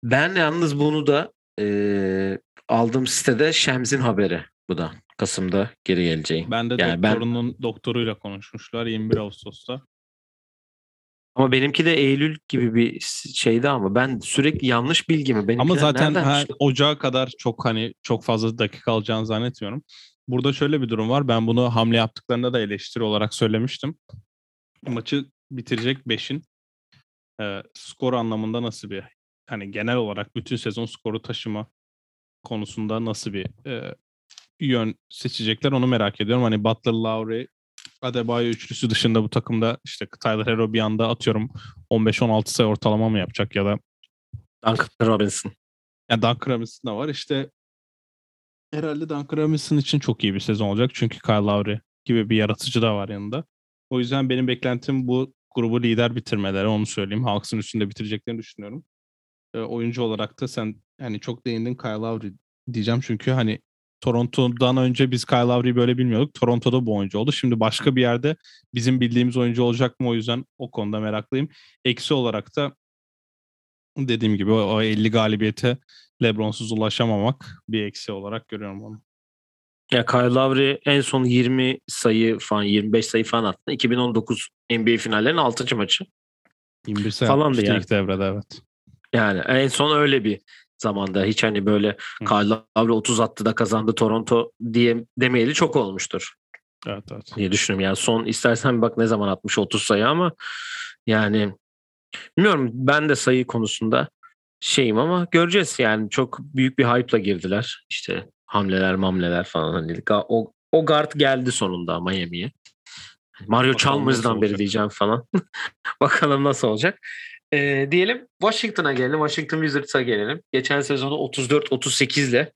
ben yalnız bunu da e, aldığım sitede Şems'in haberi bu da. Kasım'da geri geleceği. Ben de Yani ben- doktorunun doktoruyla konuşmuşlar 21 Ağustos'ta. Ama benimki de Eylül gibi bir şeydi ama ben sürekli yanlış bilgi mi? Benimkiler Ama zaten ha? Ocağa kadar çok hani çok fazla dakika alacağını zannetmiyorum. Burada şöyle bir durum var. Ben bunu hamle yaptıklarında da eleştiri olarak söylemiştim. Maçı bitirecek 5'in e, skor anlamında nasıl bir hani genel olarak bütün sezon skoru taşıma konusunda nasıl bir e, yön seçecekler onu merak ediyorum. Hani Butler, Lowry, Adebayo üçlüsü dışında bu takımda işte Tyler Hero bir anda atıyorum 15-16 sayı ortalama mı yapacak ya da Duncan Robinson. ya Duncan Robinson da var. İşte herhalde Duncan Robinson için çok iyi bir sezon olacak. Çünkü Kyle Lowry gibi bir yaratıcı da var yanında. O yüzden benim beklentim bu grubu lider bitirmeleri onu söyleyeyim. Hawks'ın üstünde bitireceklerini düşünüyorum. E, oyuncu olarak da sen yani çok değindin Kyle Lowry diyeceğim. Çünkü hani Toronto'dan önce biz Kyle Lowry'i böyle bilmiyorduk. Toronto'da bu oyuncu oldu. Şimdi başka bir yerde bizim bildiğimiz oyuncu olacak mı? O yüzden o konuda meraklıyım. Eksi olarak da dediğim gibi o, o 50 galibiyete LeBron'suz ulaşamamak bir eksi olarak görüyorum onu. Ya Kyle Lowry en son 20 sayı falan 25 sayı falan attı. 2019 NBA finallerinin 6. maçı. 21 sayı Falandı yani. ilk devrede evet. Yani en son öyle bir zamanda hiç hani böyle. Kyle Lowry 30 attı da kazandı Toronto diye demeyeli çok olmuştur Evet evet. diye düşünüyorum. Yani son istersen bir bak ne zaman atmış 30 sayı ama yani bilmiyorum ben de sayı konusunda şeyim ama göreceğiz yani çok büyük bir hype'la girdiler. İşte hamleler mamleler falan hani o, o guard geldi sonunda Miami'ye. Mario Bakalım Chalmers'dan beri diyeceğim falan. Bakalım nasıl olacak. Ee, diyelim Washington'a gelelim. Washington Wizards'a gelelim. Geçen sezonu 34-38 ile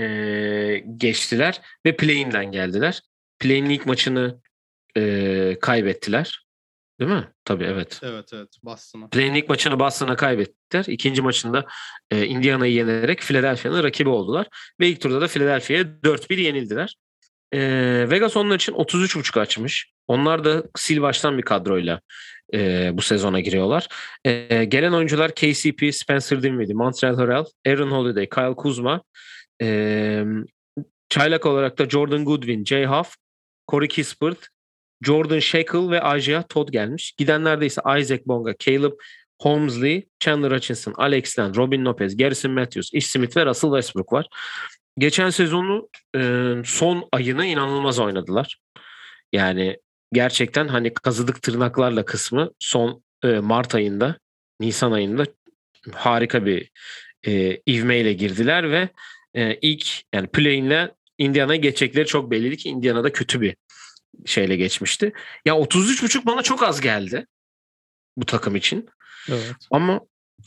ee, geçtiler ve play-in'den geldiler. Play-in ilk maçını ee, kaybettiler. Değil mi? Tabii evet. Evet evet Boston'a. Play'in ilk maçını Boston'a kaybettiler. İkinci maçında e, Indiana'yı yenerek Philadelphia'nın rakibi oldular. Ve ilk turda da Philadelphia'ya 4-1 yenildiler. E, Vegas onlar için 33.5 açmış. Onlar da sil baştan bir kadroyla e, bu sezona giriyorlar. E, gelen oyuncular KCP, Spencer Dinwiddie, Montreal Harrell, Aaron Holiday, Kyle Kuzma, e, çaylak olarak da Jordan Goodwin, Jay Huff, Corey Kispert, Jordan Shackle ve Isaiah Todd gelmiş. Gidenlerde ise Isaac Bonga, Caleb Holmesley, Chandler Hutchinson, Alex Len, Robin Lopez, Garrison Matthews, Ish Smith ve Russell Westbrook var. Geçen sezonu e, son ayını inanılmaz oynadılar. Yani gerçekten hani kazıdık tırnaklarla kısmı son e, Mart ayında, Nisan ayında harika bir e, ivmeyle girdiler ve e, ilk yani play'inle Indiana'ya geçecekleri çok belliydi ki Indiana'da kötü bir şeyle geçmişti. Ya 33.5 bana çok az geldi bu takım için. Evet. Ama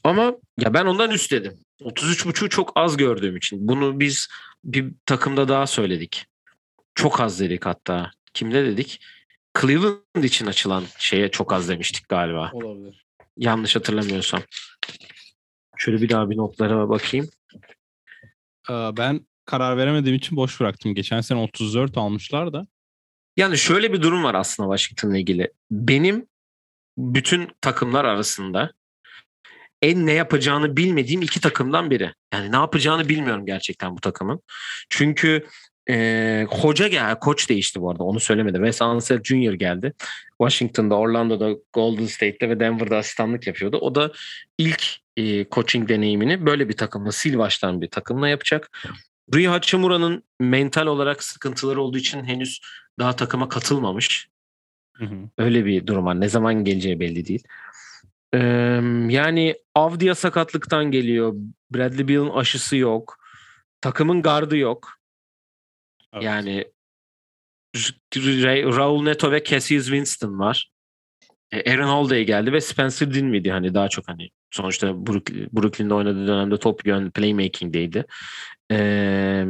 ama ya ben ondan üst dedim. 33.5'u çok az gördüğüm için. Bunu biz bir takımda daha söyledik. Çok az dedik hatta. Kimde dedik? Cleveland için açılan şeye çok az demiştik galiba. Olabilir. Yanlış hatırlamıyorsam. Şöyle bir daha bir notlara bakayım. Ee, ben karar veremediğim için boş bıraktım. Geçen sene 34 almışlar da. Yani şöyle bir durum var aslında Washington'la ilgili. Benim bütün takımlar arasında en ne yapacağını bilmediğim iki takımdan biri. Yani ne yapacağını bilmiyorum gerçekten bu takımın. Çünkü e, hoca geldi, koç değişti bu arada onu söylemedi. Wes Ansel Jr. geldi. Washington'da, Orlando'da, Golden State'te ve Denver'da asistanlık yapıyordu. O da ilk e, coaching deneyimini böyle bir takımla, sil baştan bir takımla yapacak. Rui Hachimura'nın mental olarak sıkıntıları olduğu için henüz daha takıma katılmamış. Hı hı. Öyle bir durum var. Ne zaman geleceği belli değil. Ee, yani Avdia sakatlıktan geliyor. Bradley Beal'ın aşısı yok. Takımın gardı yok. Yani Raul Neto ve Cassius Winston var. E, Aaron Holiday geldi ve Spencer Dinwiddie hani daha çok hani sonuçta Brook- Brooklyn'de oynadığı dönemde top yön playmaking'deydi. Ee,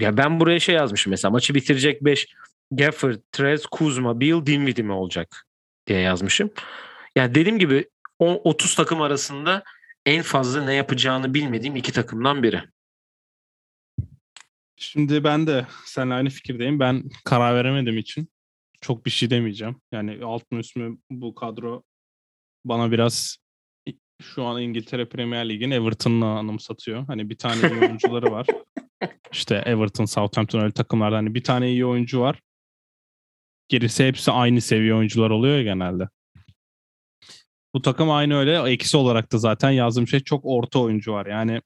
ya ben buraya şey yazmışım mesela maçı bitirecek 5 Gafford, Trez, Kuzma, Beal, Dinwiddie mi olacak diye yazmışım. Yani dediğim gibi o 30 takım arasında en fazla ne yapacağını bilmediğim iki takımdan biri. Şimdi ben de seninle aynı fikirdeyim. Ben karar veremediğim için çok bir şey demeyeceğim. Yani alt mı üst mü bu kadro bana biraz şu an İngiltere Premier Lig'in Everton'la anımsatıyor. Hani bir tane iyi oyuncuları var. İşte Everton, Southampton öyle takımlarda hani bir tane iyi oyuncu var. Gerisi hepsi aynı seviye oyuncular oluyor ya genelde. Bu takım aynı öyle. Eksi olarak da zaten yazdığım şey çok orta oyuncu var. Yani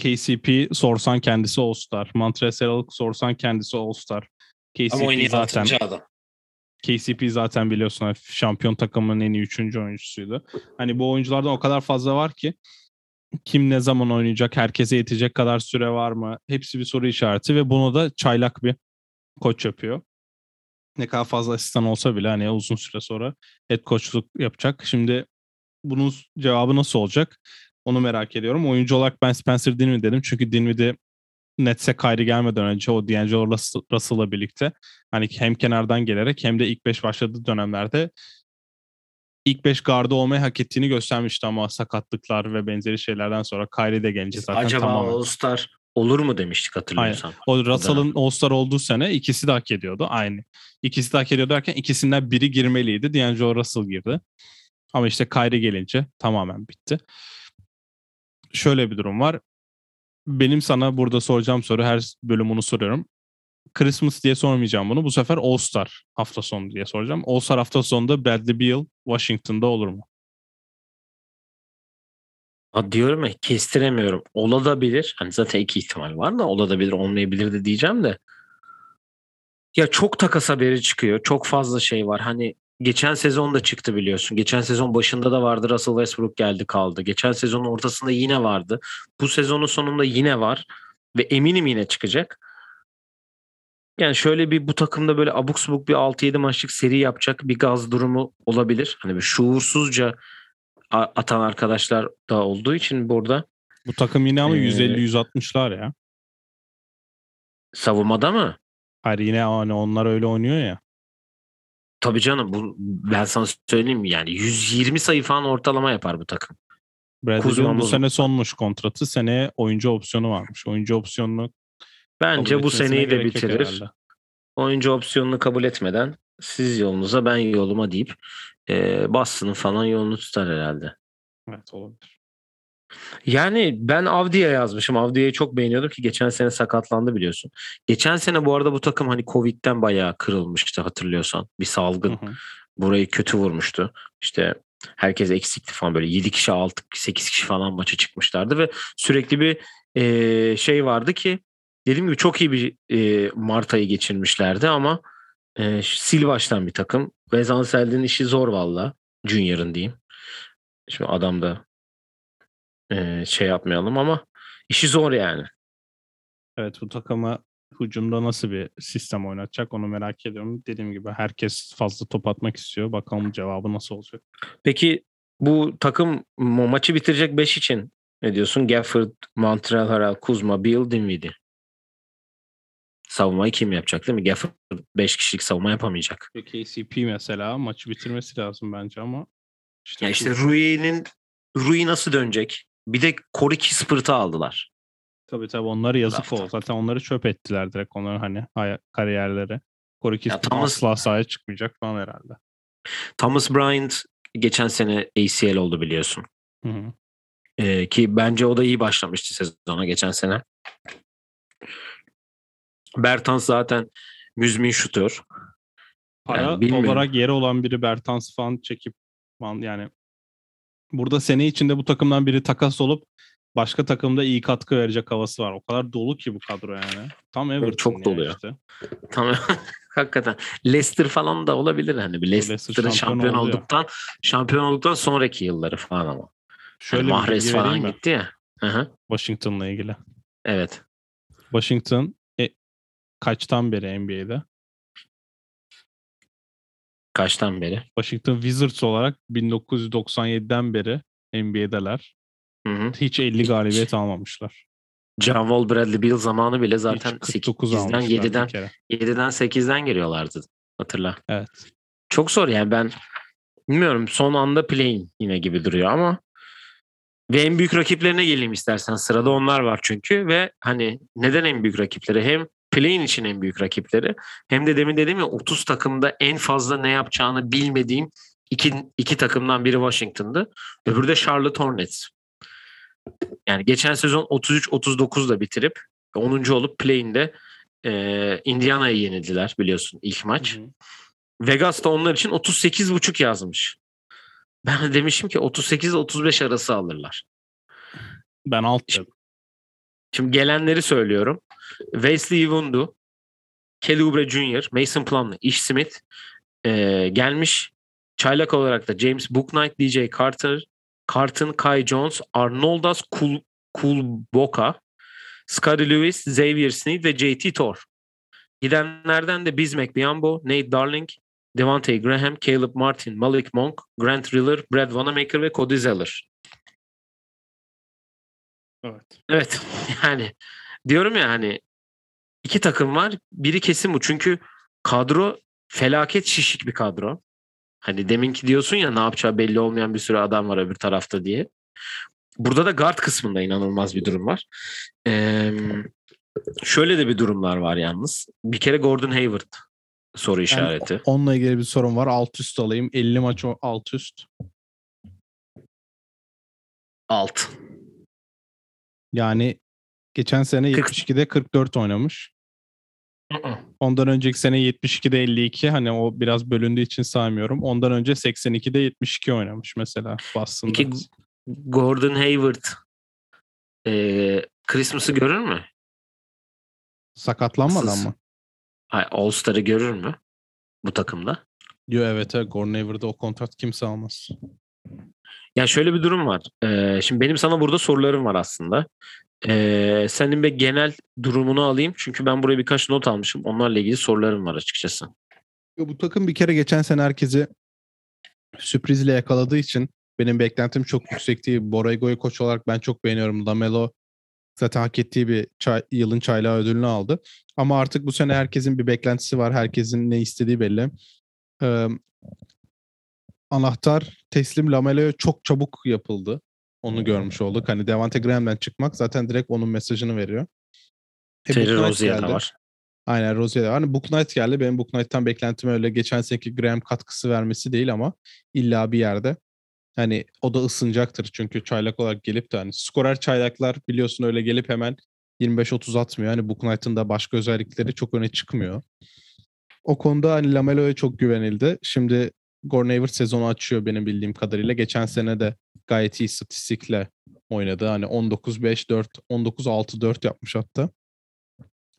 KCP sorsan kendisi All-Star. Montrezl sorsan kendisi All-Star. KCP zaten adam. KCP zaten biliyorsun hani şampiyon takımının en iyi üçüncü oyuncusuydu. Hani bu oyunculardan o kadar fazla var ki kim ne zaman oynayacak, herkese yetecek kadar süre var mı? Hepsi bir soru işareti ve bunu da çaylak bir koç yapıyor. Ne kadar fazla asistan olsa bile hani uzun süre sonra head coachluk yapacak. Şimdi bunun cevabı nasıl olacak? Onu merak ediyorum. Oyuncu olarak ben Spencer Dinwiddie dedim. Çünkü Dinwiddie Nets'e Kyrie gelmeden önce o D'Angelo Russell- Russell'la birlikte hani hem kenardan gelerek hem de ilk 5 başladığı dönemlerde ilk 5 gardı olmayı hak ettiğini göstermişti ama sakatlıklar ve benzeri şeylerden sonra Kyrie de gelince zaten Acaba tamamen. All-Star olur mu demiştik hatırlıyorsan. O Russell'ın All-Star olduğu sene ikisi de hak ediyordu aynı. İkisi de hak ediyor derken ikisinden biri girmeliydi. D'Angelo Russell girdi. Ama işte Kyrie gelince tamamen bitti. Şöyle bir durum var. Benim sana burada soracağım soru her bölüm onu soruyorum. Christmas diye sormayacağım bunu. Bu sefer All Star hafta sonu diye soracağım. All Star hafta sonunda Bradley Beal Washington'da olur mu? Ha, diyorum ya kestiremiyorum. Olabilir. Hani zaten iki ihtimal var da olabilir olmayabilir de diyeceğim de. Ya çok takas haberi çıkıyor. Çok fazla şey var. Hani geçen sezon da çıktı biliyorsun. Geçen sezon başında da vardı. Russell Westbrook geldi kaldı. Geçen sezonun ortasında yine vardı. Bu sezonun sonunda yine var. Ve eminim yine çıkacak. Yani şöyle bir bu takımda böyle abuk subuk bir 6-7 maçlık seri yapacak bir gaz durumu olabilir. Hani bir şuursuzca atan arkadaşlar da olduğu için burada Bu takım yine ama Ee, 150-160'lar ya. savunmada mı? Hayır yine hani onlar öyle oynuyor ya. Tabii canım bu ben sana söyleyeyim yani 120 sayı falan ortalama yapar bu takım. Bradley Kuzma Beal bu sene sonmuş kontratı. Seneye oyuncu opsiyonu varmış. Oyuncu opsiyonunu Bence bu seneyi de bitirir. herhalde. Oyuncu opsiyonunu kabul etmeden siz yolunuza ben yoluma deyip e, Boston'ın falan yolunu tutar herhalde. Evet olabilir. Yani ben Avdi'ye yazmışım. Avdi'yi çok beğeniyordum ki geçen sene sakatlandı biliyorsun. Geçen sene bu arada bu takım hani Covid'den bayağı kırılmıştı hatırlıyorsan. Bir salgın Hı hı. burayı kötü vurmuştu. İşte herkes eksikti falan böyle 7 kişi 6 8 kişi falan maça çıkmışlardı ve sürekli bir e, şey vardı ki dediğim gibi çok iyi bir e, Mart ayı geçirmişlerdi ama e, sil baştan bir takım. Wes Ansel'in işi zor valla. Junior'ın diyeyim. Şimdi adam da e, şey yapmayalım ama işi zor yani. Evet bu takıma hücumda nasıl bir sistem oynatacak onu merak ediyorum. Dediğim gibi herkes fazla top atmak istiyor. Bakalım cevabı nasıl olacak. Peki bu takım ma- maçı bitirecek 5 için ne diyorsun? Gafford, Montreal, Harrell, Kuzma, Beal, Dinwiddie. Savunmayı kim yapacak değil mi? Gafford 5 kişilik savunma yapamayacak. KCP mesela maçı bitirmesi lazım bence ama işte, Ya işte Rui'nin Rui nasıl dönecek? Bir de Corey Kispert'ı aldılar. tabii tabii onları yazık oldu. Zaten onları çöp ettiler direkt onların hani kariyerleri. Corey Kispert Thomas- asla sahaya çıkmayacak falan herhalde. Thomas Bryant geçen sene ACL oldu biliyorsun. Hı hı. Ee, ki bence o da iyi başlamıştı sezona geçen sene. Bertans zaten müzmin şutör. Para Yani bilmiyorum. olarak yeri olan biri Bertans falan çekip yani burada sene içinde bu takımdan biri takas olup başka takımda iyi katkı verecek havası var. O kadar dolu ki bu kadro yani. Tam Everton çok ya dolu ya. işte. Tamam. Hakikaten. Leicester falan da olabilir hani. Bir Leicester Leicester'ın şampiyon şampiyon oldu ya. olduktan şampiyon olduktan sonraki yılları falan ama. Şöyle Hani bir Mahrez falan mi? gitti ya. Hı hı. Washington'la ilgili. Evet. Washington e, kaçtan beri NBA'de? Kaçtan beri? Washington Wizards olarak 1997'den beri NBA'deler. Hı hı. Hiç 50 galibiyet almamışlar. John Wall, Bradley Beal zamanı bile zaten Hiç 49 8'den almışlar 7'den bir kere. 7'den 8'den giriyorlardı. Hatırla. Evet. Çok zor yani ben bilmiyorum son anda play'in yine gibi duruyor ama ve en büyük rakiplerine geleyim istersen. Sırada onlar var çünkü ve hani neden en büyük rakipleri? Hem play'in için en büyük rakipleri hem de demin dediğim ya 30 takımda en fazla ne yapacağını bilmediğim iki, iki takımdan biri Washington'dı. Öbürü de Charlotte Hornets. Yani geçen sezon 33-39'da bitirip 10. olup play'inde e, Indiana'yı yenildiler biliyorsun ilk maç. Hı hı. Vegas da onlar için 38.5 yazmış. Ben de demişim ki 38-35 arası alırlar. Ben alt dedim. Şimdi gelenleri söylüyorum. Wesley Iwundu, Kelly Oubre Jr., Mason Plumlee, Ish Smith eee, gelmiş. Çaylak olarak da James Bouknight, DJ Carter, Carton, Kai Jones, Arnoldas Kul, Kulboka, Scottie Lewis, Xavier Sneed ve JT Thor. Gidenlerden de Bismack Biyombo, Nate Darling, Devante Graham, Caleb Martin, Malik Monk, Grant Riller, Brad Wanamaker ve Cody Zeller. Evet. Evet yani diyorum ya hani iki takım var. Biri kesin bu. Çünkü kadro felaket şişik bir kadro. Hani deminki diyorsun ya ne yapacağı belli olmayan bir sürü adam var öbür tarafta diye. Burada da guard kısmında inanılmaz bir durum var. Ee, şöyle de bir durumlar var yalnız. Bir kere Gordon Hayward soru işareti. Onunla ilgili bir sorun var. Alt üst alayım. 50 maç alt üst. Alt. Yani geçen sene Kırk- 72'de 44 oynamış. Ondan önceki sene 72'de 52. Hani o biraz bölündüğü için saymıyorum. Ondan önce 82'de 72 oynamış mesela Boston'da. Peki Gordon Hayward ee, Christmas'ı görür mü? Sakatlanmadan Asıl- mı? Hayır, All-Star'ı görür mü bu takımda? Diyor evet evet. Gordon Hayward'da o kontrat kimse almaz. Ya şöyle bir durum var. Ee, şimdi benim sana burada sorularım var aslında. Ee, senin bir genel durumunu alayım. Çünkü ben buraya birkaç not almışım. Onlarla ilgili sorularım var açıkçası. Bu takım bir kere geçen sene herkesi sürprizle yakaladığı için benim beklentim çok yüksekti. Borrego'yu koç olarak ben çok beğeniyorum. Lamelo zaten hak ettiği bir çay- yılın çaylağı ödülünü aldı. Ama artık bu sene herkesin bir beklentisi var. Herkesin ne istediği belli. Ee, anahtar teslim Lamelo'ya çok çabuk yapıldı. Onu görmüş olduk. Hani Devante Graham'den çıkmak zaten direkt onun mesajını veriyor. E, Terry Rozier de var. Aynen Rozier de var. Hani Book Knight geldi. Benim Book Knight'tan beklentim öyle geçen seneki Graham katkısı vermesi değil ama illa bir yerde. Hani o da ısınacaktır çünkü çaylak olarak gelip de hani skorer çaylaklar biliyorsun öyle gelip hemen 25-30 atmıyor. Hani Book Knight'ın da başka özellikleri çok öne çıkmıyor. O konuda hani Lamelo'ya çok güvenildi. Şimdi Gordon Hayward sezonu açıyor benim bildiğim kadarıyla. Geçen sene de gayet iyi statistikle oynadı. Hani 19-5-4, 19-6-4 yapmış hatta.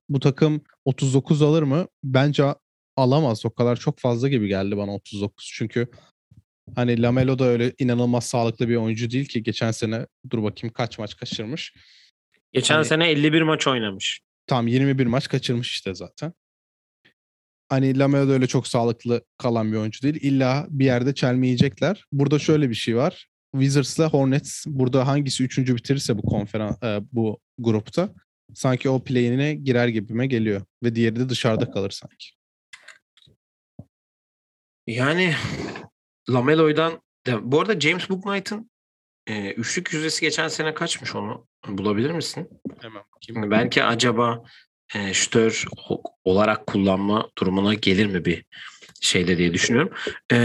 Bu takım 39 alır mı? Bence alamaz. O kadar çok fazla gibi geldi bana 39. Çünkü hani Lamelo da öyle inanılmaz sağlıklı bir oyuncu değil ki. Geçen sene dur bakayım kaç maç kaçırmış. Geçen hani, sene 51 maç oynamış. Tam 21 maç kaçırmış işte zaten. Hani Lamelo da öyle çok sağlıklı kalan bir oyuncu değil. İlla bir yerde çelmeyecekler. Burada şöyle bir şey var. Wizards'la Hornets burada hangisi üçüncü bitirirse bu konferans e, bu grupta sanki o play'ine girer gibime geliyor ve diğeri de dışarıda kalır sanki. Yani Lamelo'dan bu arada James Booknight'ın e, üçlük yüzdesi geçen sene kaçmış onu bulabilir misin? Hemen bakayım. Belki acaba e, olarak kullanma durumuna gelir mi bir şeyde diye düşünüyorum. E,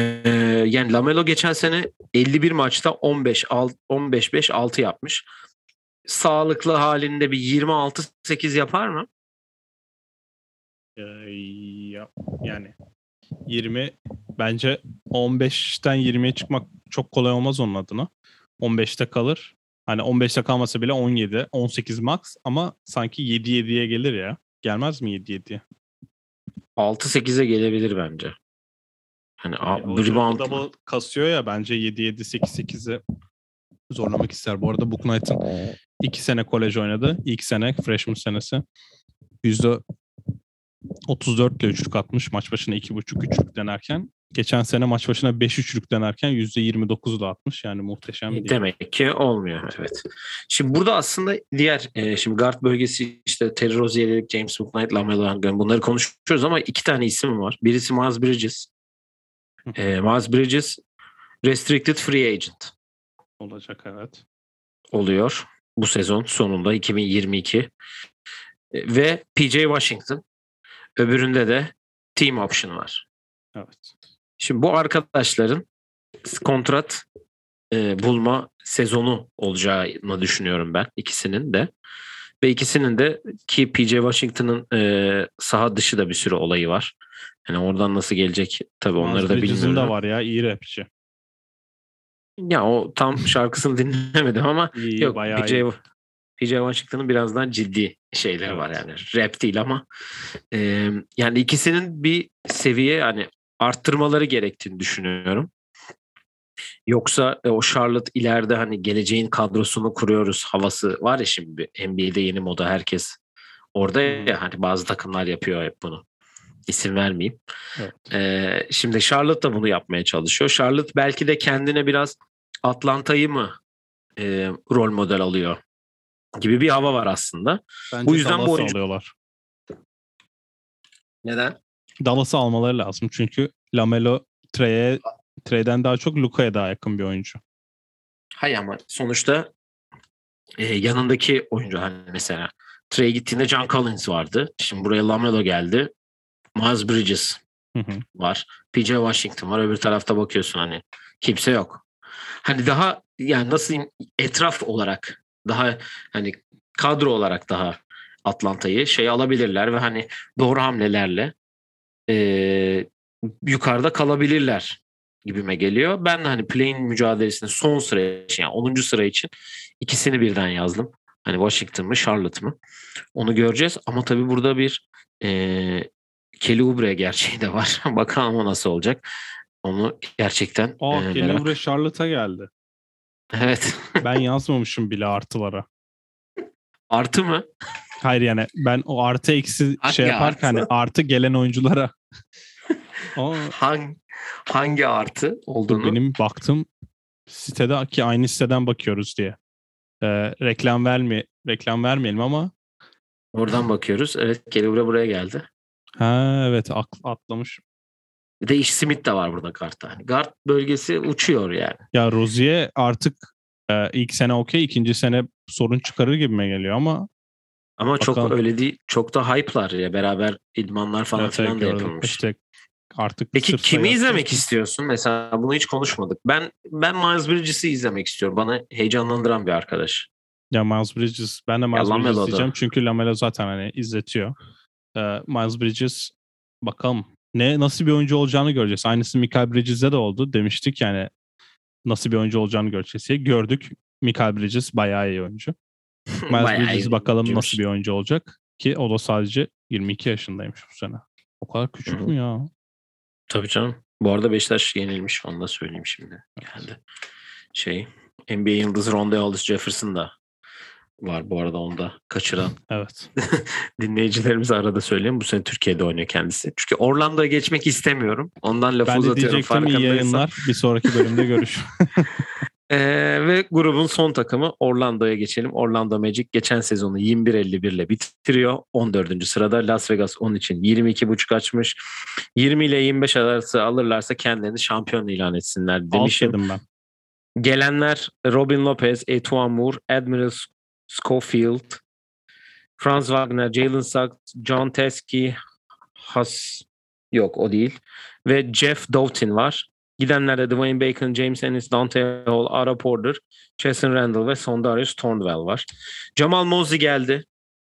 yani Lamelo geçen sene 51 maçta 15 15 5 6 yapmış. Sağlıklı halinde bir 26 8 yapar mı? Ee, yani 20 bence 15'ten 20'ye çıkmak çok kolay olmaz onun adına. 15'te kalır. Hani 15'te kalmasa bile 17, 18 max ama sanki 7-7'ye gelir ya. Gelmez mi 7-7'ye? 6-8'e gelebilir bence. Hani yani rebound double kasıyor ya bence 7-7 8-8'i zorlamak ister. Bu arada Book Knight'ın 2 sene kolej oynadı. İlk sene freshman senesi. %34 ile üçlük atmış. Maç başına 2.5 üçlük denerken geçen sene maç başına 5 üçlük denerken %29 da atmış. Yani muhteşem bir Demek ki olmuyor. Evet. Şimdi burada aslında diğer e, şimdi guard bölgesi işte Terry Rozier, James McKnight, Lamelo Langdon bunları konuşuyoruz ama iki tane isim var. Birisi Miles Bridges. e, Miles Bridges restricted free agent. Olacak evet. Oluyor bu sezon sonunda 2022. E, ve PJ Washington. Öbüründe de team option var. Evet. Şimdi bu arkadaşların kontrat e, bulma sezonu olacağını düşünüyorum ben ikisinin de. Ve ikisinin de ki PJ Washington'ın e, saha dışı da bir sürü olayı var. Yani oradan nasıl gelecek tabii onları da bilmiyorum. da var ya iyi rapçi. Ya o tam şarkısını dinlemedim ama iyi, yok PJ, iyi. PJ Washington'ın birazdan ciddi şeyleri evet. var yani. Rap değil ama e, yani ikisinin bir seviye yani arttırmaları gerektiğini düşünüyorum. Yoksa e, o Charlotte ileride hani geleceğin kadrosunu kuruyoruz havası var ya şimdi NBA'de yeni moda herkes orada hmm. ya hani bazı takımlar yapıyor hep bunu. İsim vermeyeyim. Evet. Ee, şimdi Charlotte da bunu yapmaya çalışıyor. Charlotte belki de kendine biraz Atlanta'yı mı e, rol model alıyor gibi bir hava var aslında. Bence bu yüzden bu oyuncu... alıyorlar. Neden? Dallas'ı almaları lazım çünkü Lamelo Trey'e Trey'den daha çok Luka'ya daha yakın bir oyuncu. Hayır ama sonuçta e, yanındaki oyuncu hani mesela Trey gittiğinde John Collins vardı. Şimdi buraya Lamelo geldi. Miles Bridges hı hı. var. PJ Washington var. Öbür tarafta bakıyorsun hani kimse yok. Hani daha yani nasıl diyeyim etraf olarak daha hani kadro olarak daha Atlanta'yı şey alabilirler ve hani doğru hamlelerle e, yukarıda kalabilirler gibime geliyor. Ben de hani play'in mücadelesinde son sıra için yani 10. sıra için ikisini birden yazdım. Hani Washington mı Charlotte mı? Onu göreceğiz ama tabii burada bir e, Kelly Oubre gerçeği de var. Bakalım o nasıl olacak. Onu gerçekten Aa, e, Kelly Oubre Charlotte'a geldi. Evet. ben yazmamışım bile artılara. Artı mı? Hayır yani ben o artı eksi hangi şey yaparken artı? hani artı gelen oyunculara. Hangi, hangi artı olduğunu? Benim baktım sitede ki aynı siteden bakıyoruz diye. Ee, reklam verme reklam vermeyelim ama Oradan bakıyoruz. Evet Kelly buraya geldi. Ha evet atlamış. Bir de Ish Smith de var burada kartta. Hani guard bölgesi uçuyor yani. Ya Rozier artık e, ilk sene okey, ikinci sene sorun çıkarır gibime geliyor ama Ama çok Bakalım. öyle değil. Çok da hype'lar ya. Beraber idmanlar falan evet, filan da yapılmış. İşte artık Peki kimi izlemek istiyorsun? Mesela bunu hiç konuşmadık. Ben ben Miles Bridges'i izlemek istiyorum. Bana heyecanlandıran bir arkadaş. Ya Miles Bridges, ben de Miles Lamelo Bridges da. diyeceğim çünkü Lamelo zaten hani izletiyor. Ee, Miles Bridges bakalım ne nasıl bir oyuncu olacağını göreceğiz. Aynısı Michael Bridges'e de oldu. Demiştik yani nasıl bir oyuncu olacağını göreceğiz diye. Gördük. Michael Bridges bayağı iyi oyuncu. Miles Bridges bakalım nasıl bir oyuncu olacak ki o da sadece 22 yaşındaymış bu sene. O kadar küçük mü ya? Tabii canım. Bu arada Beşiktaş yenilmiş. Onu da söyleyeyim şimdi. Geldi. Şey NBA yıldızı Rondae Hollis Jefferson da var bu arada onu da kaçıran Evet. dinleyicilerimize arada söyleyeyim. Bu sene Türkiye'de oynuyor kendisi. Çünkü Orlando'ya geçmek istemiyorum. Ondan lafı Ben de uzatıyorum. diyecektim iyi yayınlar. Bir sonraki bölümde görüşürüz. Ee, ve grubun son takımı Orlando'ya geçelim. Orlando Magic geçen sezonu 21-51 ile bitiriyor. 14. sırada Las Vegas onun için 22.5 açmış. 20 ile 25 arası alırlarsa kendilerini şampiyon ilan etsinler demişim. ben. Gelenler Robin Lopez, Etuan Moore, Admiral Schofield, Franz Wagner, Jalen Suggs, John Teskey, Has yok o değil ve Jeff Doughtin var. Gidenlerde Dwayne Bacon, James Ennis, Dante Hall, Ara Porter, Jason Randall ve Sondarius Thornwell var. Jamal Mosley geldi.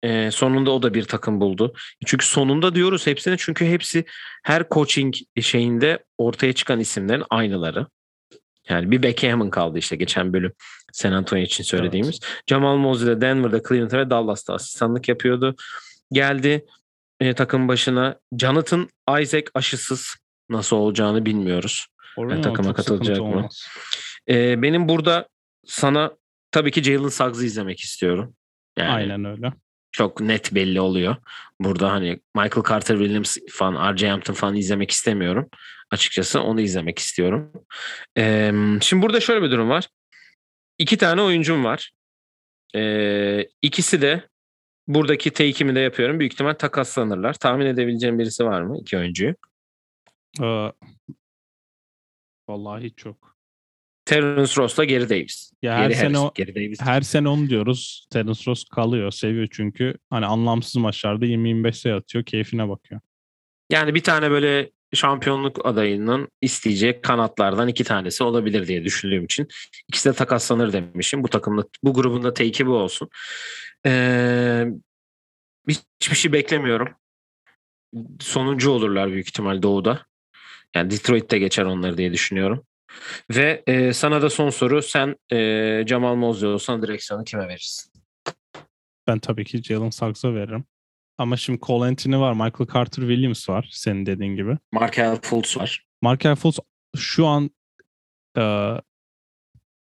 Ee, sonunda o da bir takım buldu. Çünkü sonunda diyoruz hepsine çünkü hepsi her coaching şeyinde ortaya çıkan isimlerin aynıları. Yani bir Becky Hammond kaldı işte geçen bölüm San Antonio için söylediğimiz. Jamal Mosley de Denver'da, Cleveland'da ve Dallas'ta asistanlık yapıyordu. Geldi e, takım başına. Jonathan Isaac aşısız nasıl olacağını bilmiyoruz. Oraya takıma katılacak mı? olmaz. E, benim burada sana tabii ki Jalen Suggs'ı izlemek istiyorum. Yani Aynen öyle. çok net belli oluyor. Burada hani Michael Carter Williams falan, R.J. Hampton falan izlemek istemiyorum. Açıkçası onu izlemek istiyorum. Ee, şimdi burada şöyle bir durum var. İki tane oyuncum var. Ee, ikisi de buradaki take'imi de yapıyorum. Büyük ihtimal takaslanırlar. Tahmin edebileceğim birisi var mı? iki oyuncuyu. Ee, vallahi çok. Terence Ross'la Gary Davis. Ya her Gary sene Harris. o- Gary Davis. Her sene onu diyoruz. Terence Ross kalıyor, seviyor çünkü hani anlamsız maçlarda 20-25 sayı atıyor, keyfine bakıyor. Yani bir tane böyle şampiyonluk adayının isteyeceği kanatlardan iki tanesi olabilir diye düşündüğüm için ikisi de takaslanır demişim. Bu takımda bu grubunda take'i bu olsun. Ee, hiçbir şey beklemiyorum. Sonuncu olurlar büyük ihtimal doğuda. Yani Detroit'te geçer onları diye düşünüyorum. Ve e, sana da son soru. Sen e, Jamal Mosley olsan direksiyonu kime verirsin? Ben tabii ki Jalen Suggs'a veririm. Ama şimdi Cole Anthony var, Michael Carter Williams var senin dediğin gibi. Markel Fultz var. Markel Fultz şu an e,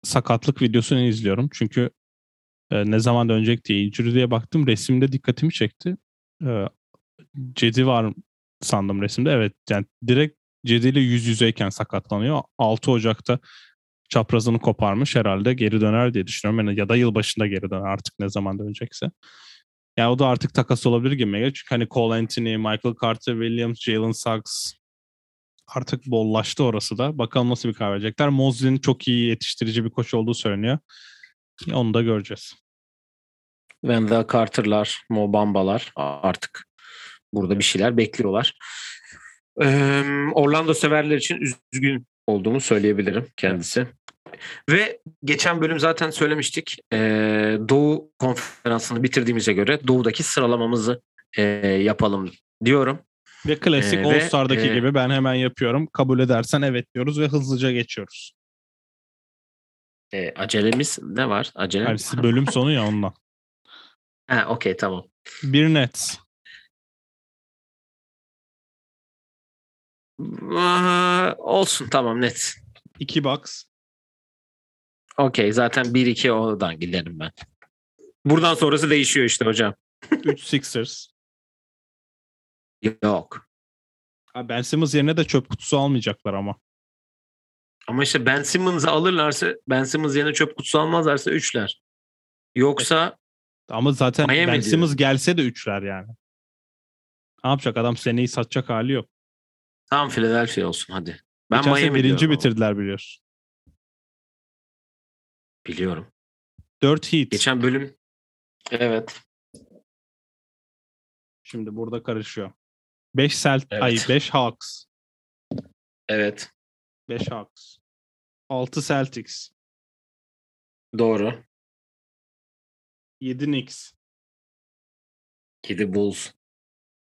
sakatlık videosunu izliyorum. Çünkü e, ne zaman dönecek diye injury diye baktım. Resimde dikkatimi çekti. E, Cedi var sandım resimde. Evet yani direkt Cedi ile yüz yüzeyken sakatlanıyor. 6 Ocak'ta çaprazını koparmış herhalde geri döner diye düşünüyorum. Yani ya da yılbaşında geri döner artık ne zaman dönecekse. Yani o da artık takas olabilir gibi geliyor. Çünkü hani Cole Anthony, Michael Carter Williams, Jalen Suggs artık bollaştı orası da. Bakalım nasıl bir karar verecekler. Mosley'nin çok iyi yetiştirici bir koç olduğu söyleniyor. Onu da göreceğiz. Wendell Carter'lar, Mo Bamba'lar artık burada bir şeyler bekliyorlar. Ee, Orlando severler için üzgün olduğumu söyleyebilirim kendisi. Ve geçen bölüm zaten söylemiştik. Ee, Doğu konferansını bitirdiğimize göre Doğu'daki sıralamamızı e, yapalım diyorum. Ve klasik Ee, All Star'daki e, gibi ben hemen yapıyorum. Kabul edersen evet diyoruz ve hızlıca geçiyoruz. Ee, acelemiz ne var? Acele. Yani bölüm sonu ya ondan. ha, okey tamam. Bir net. Aa, olsun tamam net. iki box. Okey zaten 1-2 oradan giderim ben. Buradan sonrası değişiyor işte hocam. Üç Sixers. Yok. Ha, Ben Simmons yerine de çöp kutusu almayacaklar ama. Ama işte Ben Simmons'ı alırlarsa Ben Simmons yerine çöp kutusu almazlarsa üçler. Yoksa Ama zaten Miami Ben. Simmons gelse de üçler yani. Ne yapacak adam seneyi satacak hali yok. Tamam Philadelphia olsun hadi. Ben Geçen Miami birinci diyorum ama. bitirdiler biliyorsun. Biliyorum. 4 Heat. Geçen bölüm evet. Şimdi burada karışıyor. 5 Celt Evet. ay 5 Hawks. Evet. 5 Hawks. 6 Celtics. Doğru. 7 Knicks. Kedi Bulls.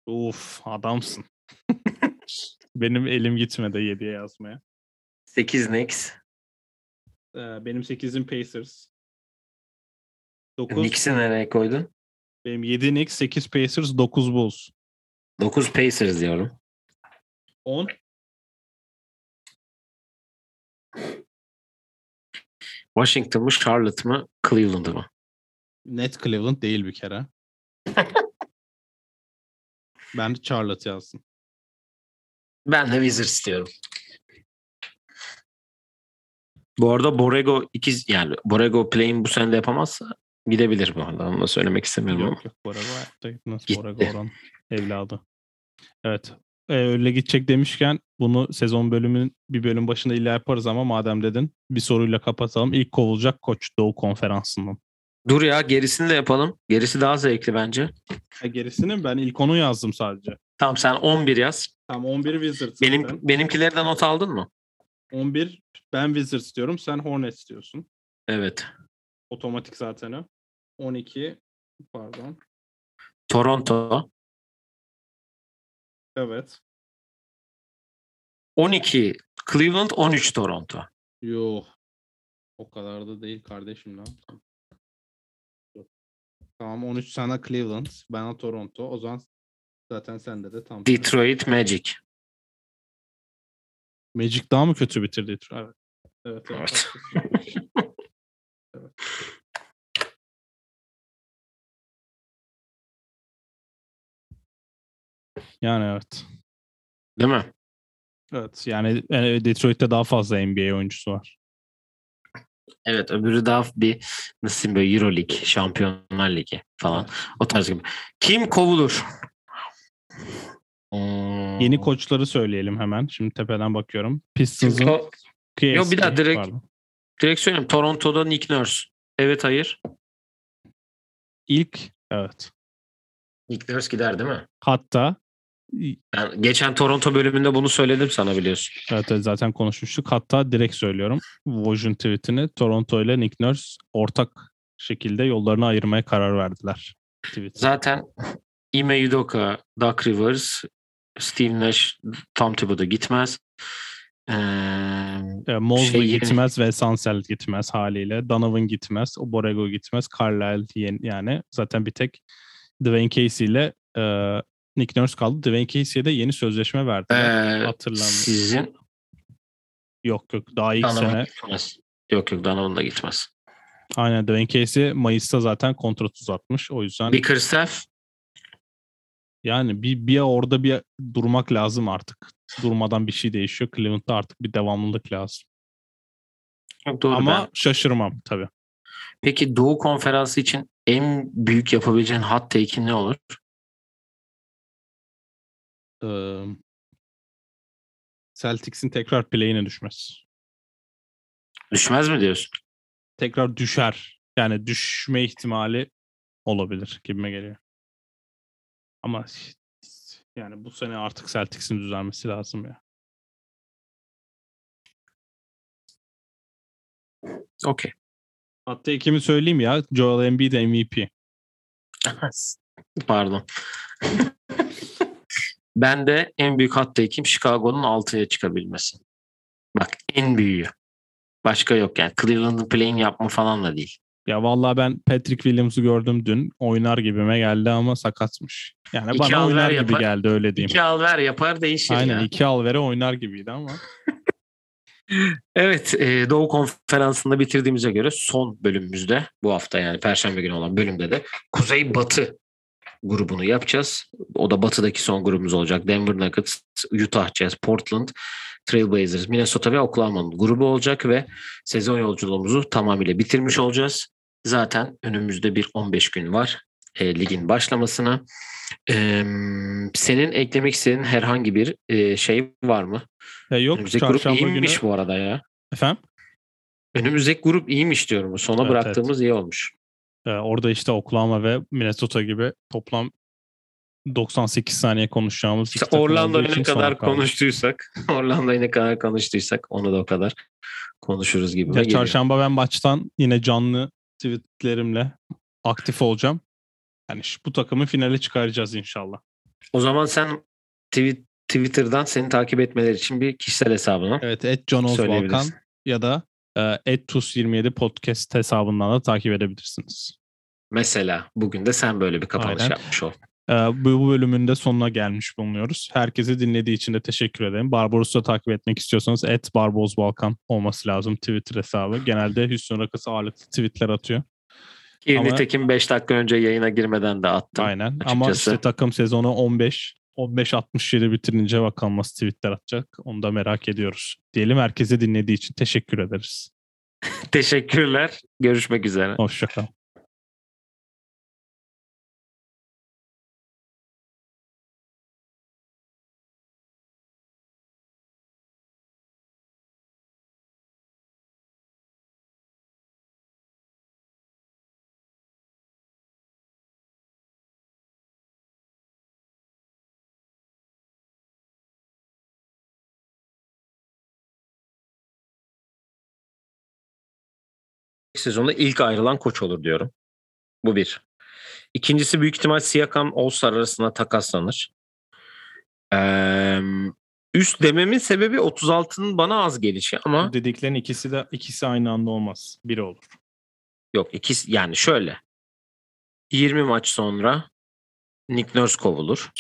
Uf adamsın. Benim elim gitmedi 7'ye yazmaya. 8 Knicks. Ee, benim 8'im Pacers. 9 Knicks'i nereye koydun? benim 7 Knicks, 8 Pacers, 9 Bulls. 9 Pacers diyorum. 10 Washington mı Charlotte mı Cleveland mı? net Cleveland değil bir kere. ben de Charlotte yazdım. Ben de Wizards diyorum. Bu arada Borrego ikiz yani Borrego play'in bu sene de yapamazsa gidebilir bu arada. Onu da söylemek istemiyorum ama. Yok yok Bora hayatta gitmez. Gitti. Bora Goran evladı. Evet. Ee, öyle gidecek demişken bunu sezon bölümünün bir bölüm başında illa yaparız ama madem dedin bir soruyla kapatalım. İlk kovulacak koç Doğu Konferansı'ndan. Dur ya gerisini de yapalım. Gerisi daha zevkli bence. Ha, gerisini ben ilk onu yazdım sadece. Tamam sen 11 yaz. Tamam 11 Wizards. Benim zaten. benimkileri de not aldın mı? 11 ben Wizards diyorum. Sen Hornets diyorsun. Evet. Otomatik zaten o. 12 pardon. Toronto. Evet. 12 Cleveland 13 Toronto. Yok. O kadar da değil kardeşim lan. Tamam 13 sana Cleveland. Bana Toronto. O zaman zaten sende de tam. Detroit Magic. Magic daha mı kötü bitirdi Detroit? Evet. Evet. evet. Yani evet. Değil mi? Evet yani Detroit'te daha fazla NBA oyuncusu var. Evet öbürü daha bir nasıl diyeyim böyle Euroleague, Şampiyonlar Ligi falan. O tarz gibi. Kim kovulur? Hmm. Yeni koçları söyleyelim hemen. Şimdi tepeden bakıyorum. Pistons'ın Yok, bir daha direkt- pardon. Direkt söyleyeyim. Toronto'da Nick Nurse. Evet hayır. İlk evet. Nick Nurse gider değil mi? Hatta Ben geçen Toronto bölümünde bunu söyledim sana biliyorsun. evet, evet, zaten konuşmuştuk. Hatta direkt söylüyorum. Woj'un tweetini Toronto ile Nick Nurse ortak şekilde yollarını ayırmaya karar verdiler. Tweet. Zaten Ime Udoka, Doug Rivers, Steve Nash, Tom Thibodeau gitmez. Ee, E, Mosley Şey gitmez ve Sansel gitmez haliyle. Donovan gitmez. O Borrego gitmez. Carlisle yani zaten bir tek Dwayne Casey ile e, Nick Nurse kaldı. Dwayne Casey'e de yeni sözleşme verdiler. ee, Hatırlamıyorum. sizin Yok yok daha ilk Donovan sene. gitmez. Yok yok Donovan da gitmez. Aynen Dwayne Casey Mayıs'ta zaten kontrat uzatmış. O yüzden Bickerstaff yani bir, bir orada bir durmak lazım artık. Durmadan bir şey değişiyor. Cleveland'da artık bir devamlılık lazım. çok doğru. Ama ben- şaşırmam tabii. Peki Doğu Konferansı için en büyük yapabileceğin hot take'in ne olur? Ee, Celtics'in tekrar play'ine düşmez. Düşmez mi diyorsun? Tekrar düşer. Yani düşme ihtimali olabilir gibime geliyor. Ama yani bu sene artık Celtics'in düzelmesi lazım ya. Okey. Hatta kimi söyleyeyim ya. Joel Embiid MVP. Pardon. ben de en büyük hot take'im Chicago'nun 6'ya çıkabilmesi. Bak en büyüğü. Başka yok yani. Cleveland'ın play'in yapma falan da değil. Ya vallahi ben Patrick Williams'ı gördüm dün. Oynar gibime geldi ama sakatmış. Yani İki bana oynar ver gibi yapar. geldi öyle diyeyim. İki al ver yapar değişir Aynen ya. iki al vere oynar gibiydi ama. Evet e, Doğu Konferansı'nda bitirdiğimize göre son bölümümüzde bu hafta yani Perşembe günü olan bölümde de Kuzey Batı grubunu yapacağız. O da batıdaki son grubumuz olacak. Denver Nuggets, Utah Jazz, Portland, Trailblazers, Minnesota ve Oklahoma'nın grubu olacak ve sezon yolculuğumuzu tamamıyla bitirmiş olacağız. Zaten önümüzde bir 15 gün var. e, ligin başlamasına. E, senin eklemek istediğin herhangi bir e, şey var mı? E, yok Önümüzdeki grup iyiymiş günü. bu arada ya. Efendim? Önümüzdeki grup iyiymiş diyorum. Sona Evet, bıraktığımız iyi olmuş. E, orada işte Oklahoma ve Minnesota gibi toplam 98 saniye konuşacağımız İşte olduğu ne kadar konuştuysak, Orlando'yu ne kadar konuştuysak onu da o kadar konuşuruz gibi. Ya çarşamba ben maçtan yine canlı tweetlerimle aktif olacağım. Yani şu, bu takımı finale çıkaracağız inşallah. O zaman sen tweet, Twitter'dan seni takip etmeleri için bir kişisel hesabına Evet et Oz Balkan ya da e, et Tus27 podcast hesabından da takip edebilirsiniz. Mesela bugün de sen böyle bir kapanış Aynen. yapmış ol. E, bu, bölümün de sonuna gelmiş bulunuyoruz. Herkesi dinlediği için de teşekkür ederim. Barbaros'u da takip etmek istiyorsanız et Barbaros Balkan olması lazım Twitter hesabı. Genelde Houston Rockets ağırlıklı tweetler atıyor. Ki Ama- nitekim 5 dakika önce yayına girmeden de attım. Aynen ama açıkçası. işte takım sezonu 15 15-67 bitirince bakalım nasıl tweetler atacak. Onu da merak ediyoruz. Diyelim herkese dinlediği için teşekkür ederiz. Teşekkürler. Görüşmek üzere. Hoşçakalın. Sezonda ilk ayrılan koç olur diyorum. Bu bir. İkincisi büyük ihtimal Siakam All-Star arasında takaslanır. Ee, üst dememin sebebi 36'nın bana az gelişi ama Bu dediklerin ikisi de ikisi aynı anda olmaz. Biri olur. yok ikisi yani şöyle 20 maç sonra Nick Nurse kovulur.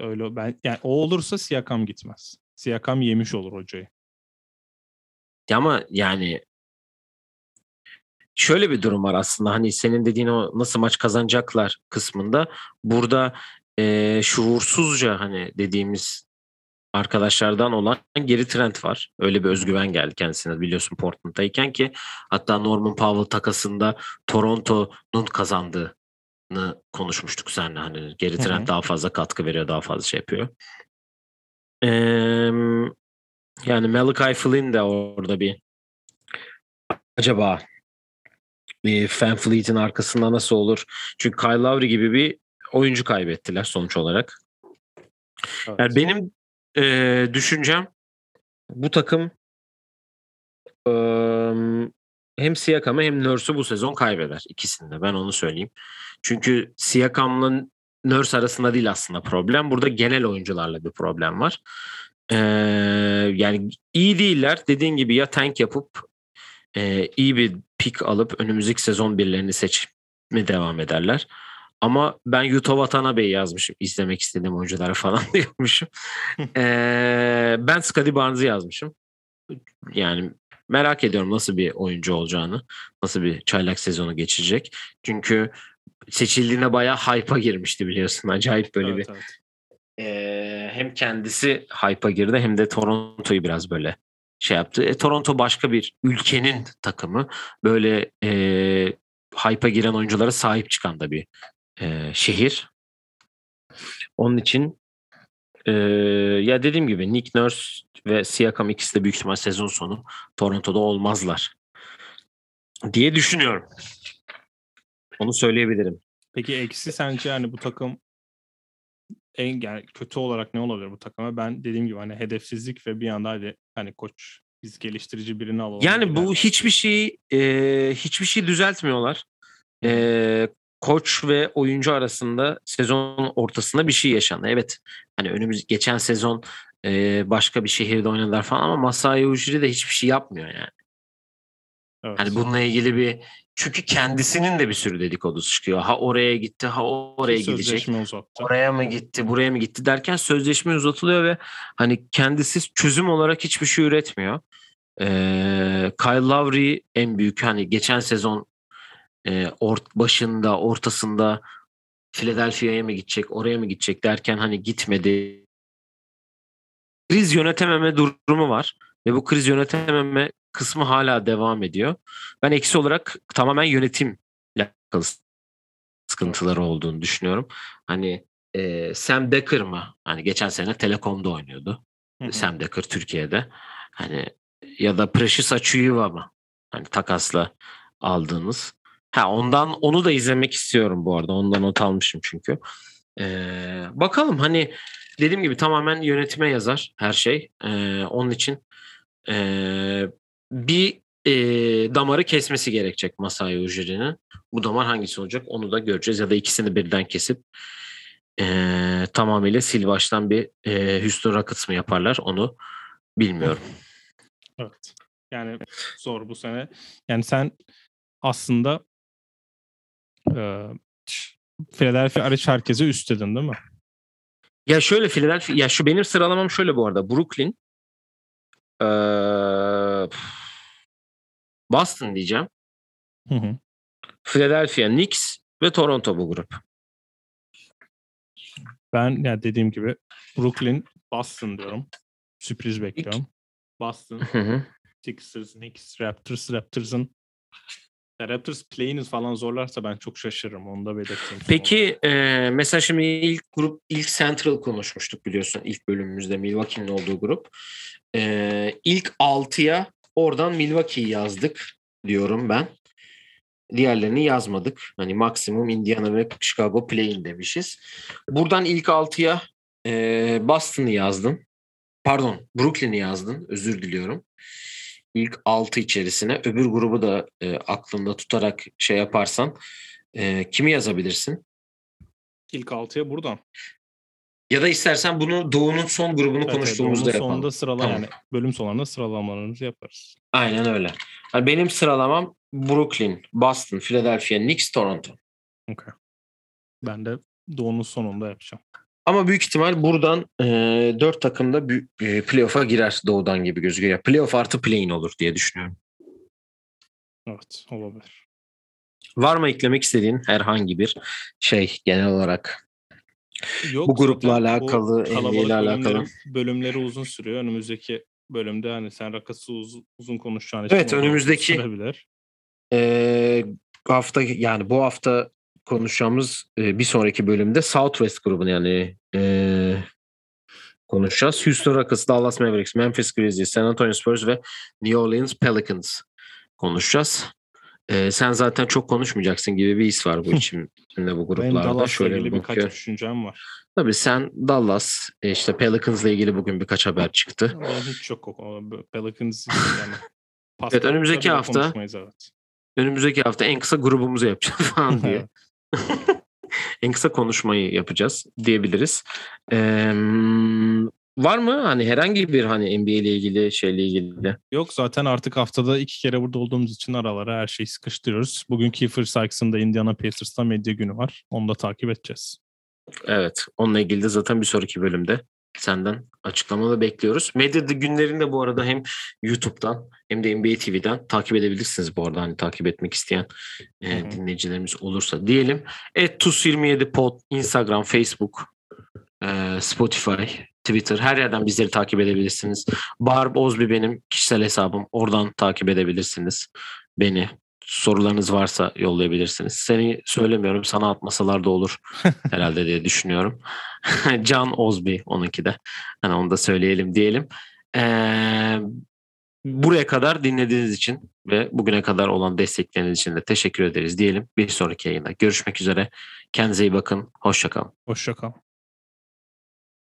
Öyle ben yani o olursa Siakam gitmez. Siakam yemiş olur hocayı. Ama yani şöyle bir durum var aslında hani senin dediğin o nasıl maç kazanacaklar kısmında burada eee, şuursuzca hani dediğimiz arkadaşlardan olan geri trend var. Öyle bir özgüven geldi kendisine biliyorsun Portland'dayken ki hatta Norman Powell takasında Toronto'nun kazandığını konuşmuştuk seninle hani geri trend daha fazla katkı veriyor daha fazla şey yapıyor. Eee, yani Malachi Flynn de orada bir acaba e, Fan Fleet'in arkasında nasıl olur? Çünkü Kyle Lowry gibi bir oyuncu kaybettiler sonuç olarak. Yani benim e, düşüncem bu takım e, hem Siakam'ı hem Nurse'u bu sezon kaybeder. ikisini de ben onu söyleyeyim. Çünkü Siakam'la Nurse arasında değil aslında problem. Burada genel oyuncularla bir problem var. E, yani iyi değiller. Dediğin gibi ya tank yapıp e, iyi bir pick alıp önümüzdeki sezon birilerini seçme devam ederler. Ama ben Yuto Watanabe'yi yazmışım. izlemek istediğim oyunculara falan diyormuşum. Ee, ben Scottie Barnes'ı yazmışım. Yani merak ediyorum nasıl bir oyuncu olacağını. Nasıl bir çaylak sezonu geçirecek. Çünkü seçildiğinde bayağı hype'a girmişti biliyorsun. Acayip böyle Evet, bir evet. ee, hem kendisi hype'a girdi hem de Toronto'yu biraz böyle şey yaptı. E, Toronto başka bir ülkenin takımı. Böyle e, hype'a giren oyunculara sahip çıkan da bir e, şehir. Onun için e, ya dediğim gibi Nick Nurse ve Siakam ikisi de büyük ihtimal sezon sonu Toronto'da olmazlar diye düşünüyorum. Onu söyleyebilirim. Peki eksi sence yani bu takım en yani kötü olarak ne olabilir bu takıma? Ben dediğim gibi hani hedefsizlik ve bir anda hadi hani koç biz geliştirici birini alalım. Yani bu hiçbir şey e, hiçbir şey düzeltmiyorlar. E, koç ve oyuncu arasında sezon ortasında bir şey yaşandı. Evet hani önümüz geçen sezon e, başka bir şehirde oynadılar falan ama Masai Ujiri de hiçbir şey yapmıyor yani. Evet. Hani bununla ilgili bir çünkü kendisinin de bir sürü dedikodusu çıkıyor. Ha oraya gitti, ha oraya gidecek. Sözleşme uzattı. Oraya mı gitti, buraya mı gitti derken sözleşme uzatılıyor ve hani kendisi çözüm olarak hiçbir şey üretmiyor. Ee, Kyle Lowry en büyük hani geçen sezon e, ort başında, ortasında Philadelphia'ya mı gidecek, oraya mı gidecek derken hani gitmedi. Kriz yönetememe durumu var ve bu kriz yönetememe kısmı hala devam ediyor. Ben eksi olarak tamamen yönetimle alakalı sıkıntıları olduğunu düşünüyorum. Hani e, Sam Decker mı? Hani geçen sene Telekom'da oynuyordu. Hı hı. Sam Decker Türkiye'de. Hani ya da Precious Achiuwa mı? Hani takasla aldığınız. Ha ondan onu da izlemek istiyorum bu arada. Ondan not almışım çünkü. Ee, bakalım hani dediğim gibi tamamen yönetime yazar her şey. Ee, onun için ee, bir ee, damarı kesmesi gerekecek Masai Ujiri'nin. Bu damar hangisi olacak onu da göreceğiz. Ya da ikisini birden kesip ee, tamamıyla sil baştan bir ee, Houston Rockets mı yaparlar onu bilmiyorum. Evet. Yani zor bu sene. Yani sen aslında e, Philadelphia hariç herkese üstledin değil mi? Ya şöyle Philadelphia, ya şu benim sıralamam şöyle bu arada. Brooklyn, ee, Boston diyeceğim. Hı hı. Philadelphia, Knicks ve Toronto bu grup. Ben yani dediğim gibi Brooklyn, Boston diyorum. Sürpriz bekliyorum. Boston, Hı hı. Sixers, Knicks, Raptors, Raptors'ın Raptors play'ini falan zorlarsa ben çok şaşırırım. Onu da belirteyim. Peki e, mesela şimdi ilk grup ilk Central konuşmuştuk biliyorsun ilk bölümümüzde Milwaukee'nin olduğu grup. E, ilk 6'ya oradan Milwaukee'yi yazdık diyorum ben. Diğerlerini yazmadık. Hani maksimum Indiana ve Chicago play'in demişiz. Buradan ilk 6'ya e, Boston'ı yazdın. Pardon Brooklyn'i yazdın. Özür diliyorum. İlk 6 içerisine öbür grubu da e, aklında tutarak şey yaparsan e, kimi yazabilirsin? İlk 6'ya buradan. Ya da istersen bunu Doğu'nun son grubunu Evet, konuştuğumuzda yapalım. sonunda sırala Tamam. yani bölüm sonlarında sıralamalarımızı yaparız. Aynen öyle. Yani benim sıralamam Brooklyn, Boston, Philadelphia, Knicks, Toronto. Okay. Ben de Doğu'nun sonunda yapacağım. Ama büyük ihtimal buradan e, 4 takım da e, playoff'a girer Doğu'dan gibi gözüküyor. Playoff artı play-in olur diye düşünüyorum. Evet olabilir. Var mı eklemek istediğin herhangi bir şey genel olarak? Yok, Bu grupla alakalı, ile alakalı. bölümleri, uzun sürüyor. Önümüzdeki bölümde hani sen rakası uz- uzun konuşacağın için Evet, önümüzdeki-. Ee, hafta yani bu hafta konuşacağımız e, bir sonraki bölümde Southwest grubunu yani e, konuşacağız. Houston Rockets, Dallas Mavericks, Memphis Grizzlies, San Antonio Spurs ve New Orleans Pelicans konuşacağız. E, sen zaten çok konuşmayacaksın gibi bir his var bu içimde bu Benim gruplarda. Dallas'la Şöyle ilgili bir birkaç düşüncem var. Tabii sen Dallas, e, işte Pelicans'la ilgili bugün birkaç haber çıktı. Benim hiç yok o- o Pelicans yani. Evet, önümüzdeki hafta- evet. Önümüzdeki hafta en kısa grubumuzu yapacağız falan diye. en kısa konuşmayı yapacağız diyebiliriz. Ee, var mı hani herhangi bir hani NBA ile ilgili şeyle ilgili? Yok zaten artık haftada iki kere burada olduğumuz için aralara her şeyi sıkıştırıyoruz. Bugün Kiefer Sykes'ın da Indiana Pacers'ta medya günü var. Onu da takip edeceğiz. Evet, onunla ilgili de zaten bir sonraki bölümde senden açıklamalı bekliyoruz. Medya günlerinde bu arada hem YouTube'dan hem de NBA TV'den takip edebilirsiniz bu arada hani takip etmek isteyen e, dinleyicilerimiz olursa diyelim. Et TUS27 Pod, Instagram, Facebook, e, Spotify, Twitter her yerden bizleri takip edebilirsiniz. Barb Ozbi benim kişisel hesabım. Oradan takip edebilirsiniz beni. Sorularınız varsa yollayabilirsiniz. Seni söylemiyorum. Sana atmasalar da olur herhalde diye düşünüyorum. Can Ozbi onunki de. Hani onu da söyleyelim diyelim. Ee, buraya kadar dinlediğiniz için ve bugüne kadar olan destekleriniz için de teşekkür ederiz diyelim. Bir sonraki yayında görüşmek üzere. Kendinize iyi bakın. Hoşçakalın. Hoşçakal.